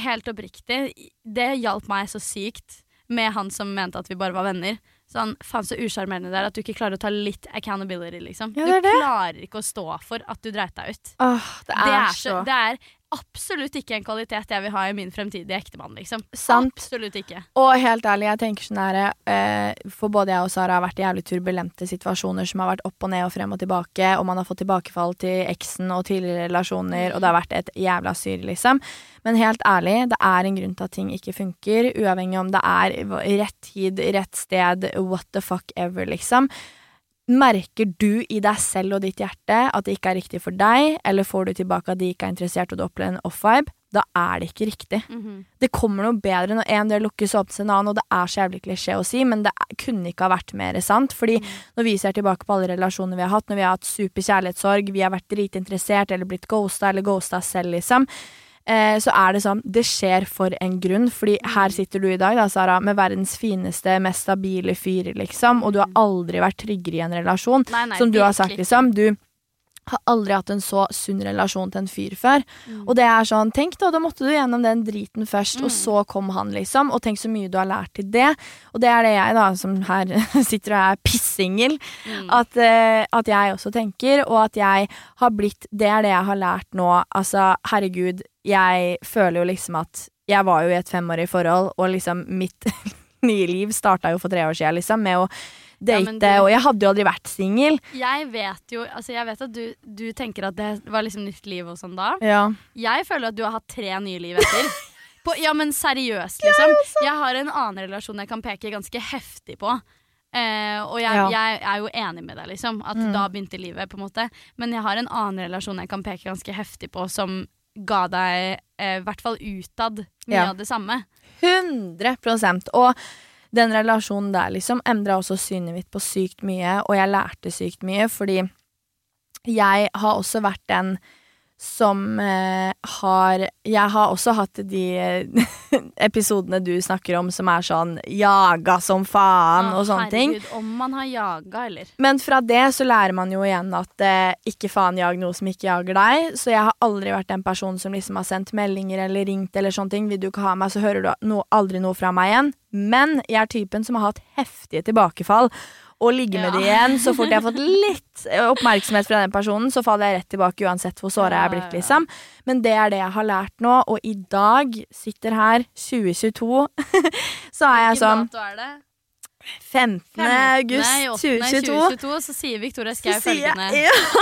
helt oppriktig, det hjalp meg så sykt med han som mente at vi bare var venner. Sånn, faen så usjarmerende det er at du ikke klarer å ta litt accountability, liksom. Ja, det er du klarer ikke å stå for at du dreit deg ut. Åh, det er, så det er absolutt ikke en kvalitet jeg vil ha i min fremtidige ektemann, liksom. Sant. Absolutt ikke. Og helt ærlig, jeg tenker sånn her eh, For både jeg og Sara har vært i jævlig turbulente situasjoner som har vært opp og ned og frem og tilbake, og man har fått tilbakefall til eksen og tidligere relasjoner, og det har vært et jævla syr, liksom. Men helt ærlig, det er en grunn til at ting ikke funker, uavhengig om det er rett tid, rett sted, what the fuck ever, liksom. Merker du i deg selv og ditt hjerte at det ikke er riktig for deg, eller får du tilbake at de ikke er interessert og du opplever en off-vibe, da er det ikke riktig. Mhm. Det kommer noe bedre når en dør lukkes og åpnes en annen, og det er så jævlig klisjé å si, men det kunne ikke ha vært mer sant. Fordi når vi ser tilbake på alle relasjoner vi har hatt, når vi har hatt super kjærlighetssorg, vi har vært dritinteressert eller blitt ghosta eller ghosta selv, liksom, eh, så er det sånn Det skjer for en grunn, fordi her sitter du i dag, da, Sara, med verdens fineste, mest stabile fyr, liksom, og du har aldri vært tryggere i en relasjon. Nei, nei, Som du har sagt, liksom. Du har aldri hatt en så sunn relasjon til en fyr før. Mm. Og det er sånn, tenk da, da måtte du gjennom den driten først, Mm. og så kom han, liksom. Og tenk så mye du har lært til det. Og det er det jeg, da, som her sitter og er pissingel, Mm. at, uh, at jeg også tenker, og at jeg har blitt Det er det jeg har lært nå. Altså, herregud, jeg føler jo liksom at Jeg var jo i et femårig forhold, og liksom mitt nye liv starta jo for tre år siden, liksom, med å date, ja, og jeg hadde jo aldri vært singel. Jeg vet jo Altså, jeg vet at du, du tenker at det var liksom nytt liv og sånn da. Ja. Jeg føler at du har hatt tre nye liv etter. På, ja, men seriøst, liksom. Jeg har en annen relasjon jeg kan peke ganske heftig på. Eh, og jeg, Ja. jeg er jo enig med deg, liksom. At Mm. da begynte livet, på en måte. Men jeg har en annen relasjon jeg kan peke ganske heftig på, som ga deg, eh, i hvert fall utad, mye Ja. av det samme. 100 Og den relasjonen der liksom endra også synet mitt på sykt mye, og jeg lærte sykt mye, fordi jeg har også vært den som eh, har Jeg har også hatt de eh, episodene du snakker om som er sånn jaga som faen Å, og sånne ting. Herregud, om man har jaga, eller? Men fra det så lærer man jo igjen at eh, ikke faen jag noe som ikke jager deg. Så jeg har aldri vært den personen som liksom har sendt meldinger eller ringt eller sånne ting. Vil du ikke ha meg, så hører du no, aldri noe fra meg igjen. Men jeg er typen som har hatt heftige tilbakefall. Og ligge med Ja. det igjen. Så fort jeg har fått litt oppmerksomhet fra den personen, så faller jeg rett tilbake uansett hvor såra jeg er blitt, liksom. Men det er det jeg har lært nå, og i dag sitter her, 2022, så er jeg sånn er det? 15. august 2022. 2022. 2022 så sier Victoria Skau følgende jeg ja,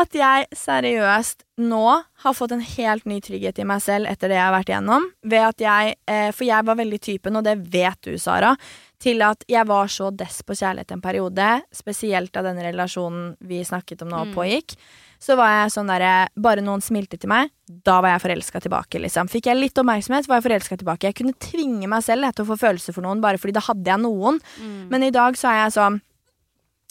at jeg seriøst nå har fått en helt ny trygghet i meg selv etter det jeg har vært igjennom. Jeg, eh, For jeg var veldig typen, og det vet du, Sara, til at jeg var så dess på kjærlighet en periode, spesielt da denne relasjonen vi snakket om nå, Mm. pågikk. Så var jeg sånn derre Bare noen smilte til meg, da var jeg forelska tilbake, liksom. Fikk jeg litt oppmerksomhet, var jeg forelska tilbake. Jeg kunne tvinge meg selv til å få følelser for noen, bare fordi da hadde jeg noen. Mm. Men i dag så er jeg sånn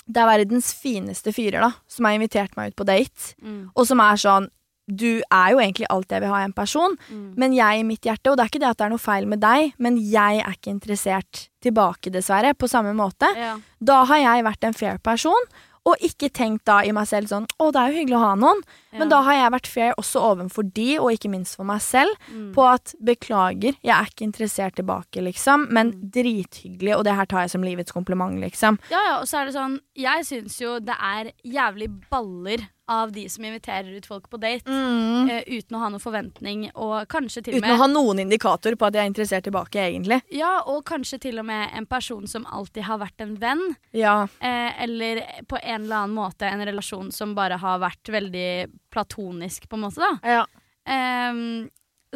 Det er verdens fineste fyrer da Som har invitert meg ut på date Mm. Og som er sånn Du er jo egentlig alt jeg vil ha i en person Mm. Men jeg i mitt hjerte Og det er ikke det at det er noe feil med deg Men jeg er ikke interessert tilbake dessverre På samme måte Ja. Da har jeg vært en fair person Og ikke tenkt da i meg selv sånn Å det er jo hyggelig å ha noen Men da har jeg vært fair også ovenfor de Og ikke minst for meg selv Mm. På at beklager, jeg er ikke interessert tilbake liksom Men Mm. drithyggelig Og det her tar jeg som livets kompliment liksom Ja, ja, og så er det sånn Jeg syns jo det er jævlig baller av de som inviterer ut folk på date. Mm. uh, uten å ha noen forventning, og kanskje til og Uten med å ha noen indikator på at jeg er interessert tilbake, egentlig. Ja, og kanskje til og med en person som alltid har vært en venn. Ja. Uh, eller på en eller annen måte en relasjon som bare har vært veldig platonisk, på en måte, da. ja. Ehm,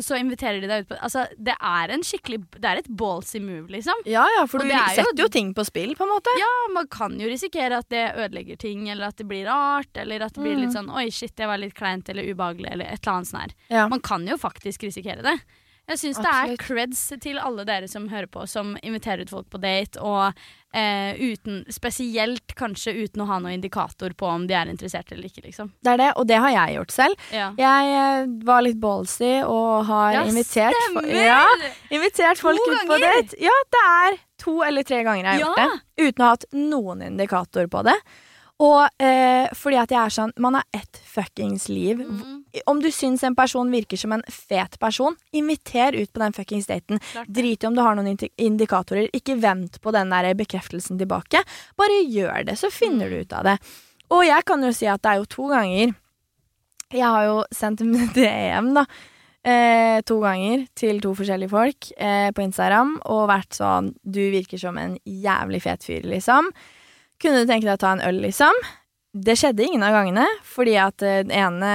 så inviterer de deg ut på Altså, det er en skikkelig Det er et ballsy move, liksom. Ja, ja, for Og du er setter jo ting på spill, på en måte. Ja, man kan jo risikere at det ødelegger ting, eller at det blir rart, eller at det blir Mm. litt sånn Oi, shit, det var litt kleint eller ubehagelig, eller et eller annet sånt her. Ja. Man kan jo faktisk risikere det. Jeg syns det er creds til alle dere som hører på, som inviterer ut folk på date, og eh, uten Spesielt kanskje uten å ha noen indikator på om de er interessert eller ikke, liksom. Det er det, og det har jeg gjort selv. Ja. Jeg eh, var litt ballsy og har Ja, invitert, ja, invitert folk To ut på date. Ja, det er to eller tre ganger jeg har gjort det. Uten å ha hatt noen indikator på det. Og eh, fordi at jeg er sånn Man har ett fuckings liv. Mm, Om du syns en person virker som en fet person, inviter ut på den fuckings daten. klart. Drit i om du har noen indikatorer. Ikke vent på den der bekreftelsen tilbake. Bare gjør det, så finner Mm. du ut av det. Og jeg kan jo si at det er jo to ganger Jeg har jo sendt en DM, da. eh, to ganger til to forskjellige folk eh, på Instagram og vært sånn Du virker som en jævlig fet fyr, liksom. Kunne du tenke deg å ta en øl, liksom? Det skjedde ingen av gangene, fordi at eh, den ene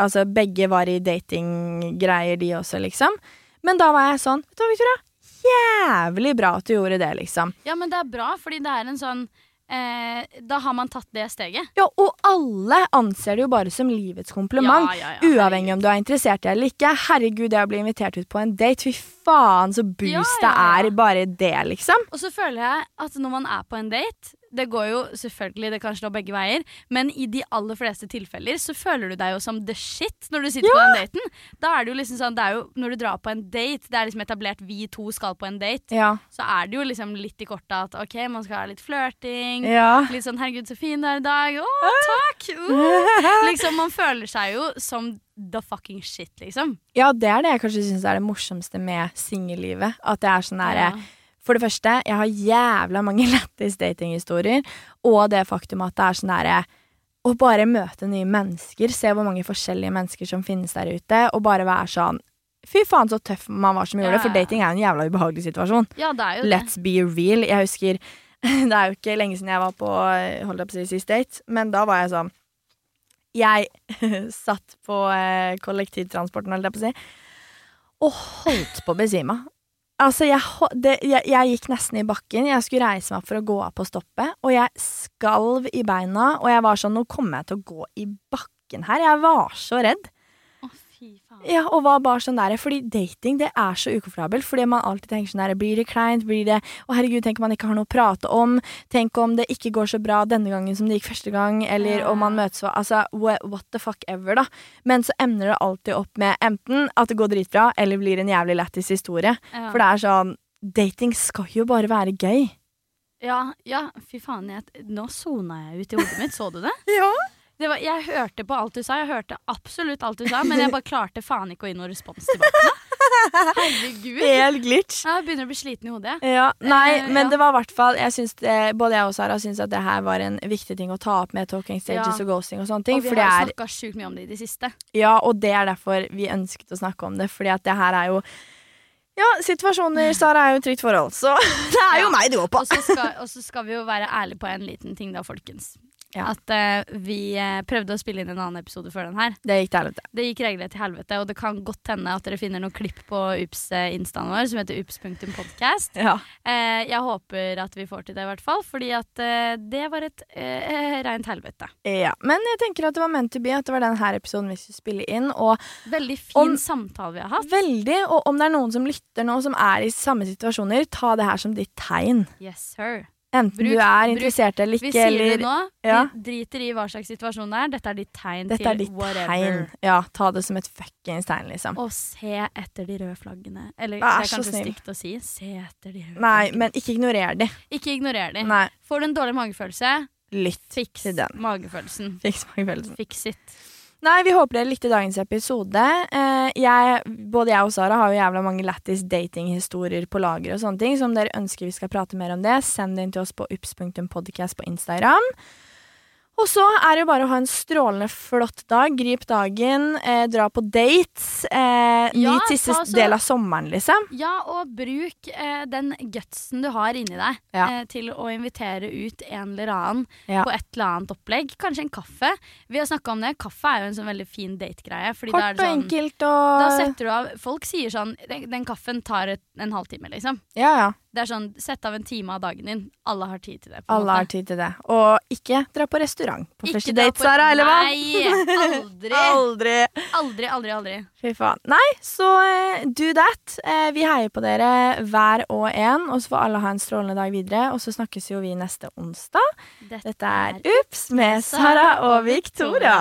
Altså, begge var i datinggreier, de også, liksom. Men da var jeg sånn Vet du hva, Victoria? Jævlig bra at du gjorde det, liksom. Ja, men det er bra, fordi det er en sånn eh, Da har man tatt det steget. Ja, og alle anser det jo bare som livets kompliment. Ja, ja, ja, Uavhengig om du er interessert i det eller ikke. Herregud, det å bli invitert ut på en date, fy faen så boost det er bare det, liksom. Og så føler jeg at når man er på en date Det går jo selvfølgelig, det kan slå begge veier, men i de aller fleste tilfeller så føler du deg jo som the shit når du sitter på den daten. Da er det jo liksom sånn, det er jo når du drar på en date, det er liksom etablert vi to skal på en date, Ja. så er det jo liksom litt i kortet at ok, man skal ha litt flørting. Ja. Litt sånn 'herregud, så fin du er i dag'. Å, takk! Uh. Liksom, man føler seg jo som the fucking shit, liksom. ja, det er det jeg kanskje syns er det morsomste med singellivet. At det er sånn derre Ja. For det første, jeg har jævla mange lættis datinghistorier, og det faktum at det er sånn derre å bare møte nye mennesker, se hvor mange forskjellige mennesker som finnes der ute, og bare være sånn Fy faen, så tøff man var som gjorde det, for Ja, ja. dating er jo en jævla ubehagelig situasjon. Ja, det er jo Let's be real. Jeg husker Det er jo ikke lenge siden jeg var på holdt jeg på å si, sist date, men da var jeg sånn Jeg satt på eh, kollektivtransporten, holdt jeg på å si, og holdt på å besvime. Altså, jeg, det, jeg, jeg gikk nesten i bakken. Jeg skulle reise meg opp for å gå av på stoppet, og jeg skalv i beina, og jeg var sånn Nå kommer jeg til å gå i bakken her. Jeg var så redd. det. Å, fy faen. Ja, og var bare sånn der, fordi dating det er så ukomfortabelt. Fordi man alltid tenker sånn der, blir det kleint, blir det Å herregud, tenk om man ikke har noe å prate om. Tenk om det ikke går så bra denne gangen som det gikk første gang. Eller om man møtes for Altså, what the fuck ever, da. Men så emner det alltid opp med enten at det går dritbra, eller blir en jævlig lættis historie. Ja. For det er sånn Dating skal jo bare være gøy. Ja, ja, fy faen. Jeg, nå sona jeg ut i hodet mitt. Så du det? Ja. Det var, jeg hørte på alt du sa. Jeg hørte absolutt alt du sa, men jeg bare klarte faen ikke å gi noe respons tilbake. Herregud. Helt glitch. Jeg begynner å bli sliten i hodet. Ja, nei, Eh, men ja. det var i hvert fall jeg syns det, Både jeg og Sara syns at det her var en viktig ting å ta opp med talking stages Ja. og ghosting og sånne ting. Og vi har jo snakka sjukt mye om det i det siste. Ja, og det er derfor vi ønsket å snakke om det, fordi at det her er jo Ja, situasjoner Sara er jo et trygt forhold, så det er jo Ja. meg det går på. Og så skal, og så skal vi jo være ærlige på en liten ting, da, folkens. Ja. At uh, vi eh, prøvde å spille inn en annen episode før den her. Det gikk til helvete. Det gikk regelrett til helvete, og det kan godt hende at dere finner noen klipp på Ups-instaen vår som heter ups.podcast. Ja. Uh, jeg håper at vi får til det, i hvert fall, fordi at eh, det var et uh, rent helvete. ja. Men jeg tenker at det var meant to be, at det var denne episoden vi skulle spille inn. Og Veldig fin Om- samtale vi har hatt. veldig, og om det er noen som lytter nå som er i samme situasjoner, ta det her som ditt tegn. Yes, sir. Enten Bruk- du er bruk- interessert eller Vi sier eller det nå. Ja. Vi driter i hva slags situasjon det er. Dette er ditt tegn Dette til er ditt whatever. tegn. Ja, ta det som et fuckings tegn, liksom. Og se etter de røde flaggene. Eller Vær det er kanskje snill. stygt å si. Se etter de røde Nei, flaggene. men ikke ignorer de. Ikke ignorer de. Nei, Får du en dårlig magefølelse, lytt fiks til den. magefølelsen. Fiks magefølelsen. Fiks it. Nei, vi håper dere likte dagens episode. Eh, jeg, både jeg og Sara har jo jævla mange lættis datinghistorier på lager og sånne ting. Så om dere ønsker vi skal prate mer om det, send det inn til oss på ups.podcast på Instagram. Og så er det jo bare å ha en strålende flott dag. Grip dagen, eh, dra på dates. Eh, Ja, Nyt siste ta så- del av sommeren, liksom. Ja, og bruk eh, den gutsen du har inni deg Ja. eh, til å invitere ut en eller annen Ja. på et eller annet opplegg. Kanskje en kaffe. Vi har snakka om det. Kaffe er jo en sånn veldig fin dategreie. fordi da er Kort det og sånn, enkelt Da setter du av Folk sier sånn Den, den kaffen tar et, en halvtime, liksom. Ja, ja. Det er sånn Sett av en time av dagen din. Alle har tid til det. på Alle måte. har tid til det. Og ikke dra på restaurant på Ikke første date, på- Sara, eller hva? Nei! Aldri. Aldri. Aldri, aldri, aldri. Fy faen. Nei, så eh, do that. Eh, vi heier på dere hver og en, og så får alle ha en strålende dag videre. Og så snakkes jo vi neste onsdag. Dette er Ups med Sara og Victoria.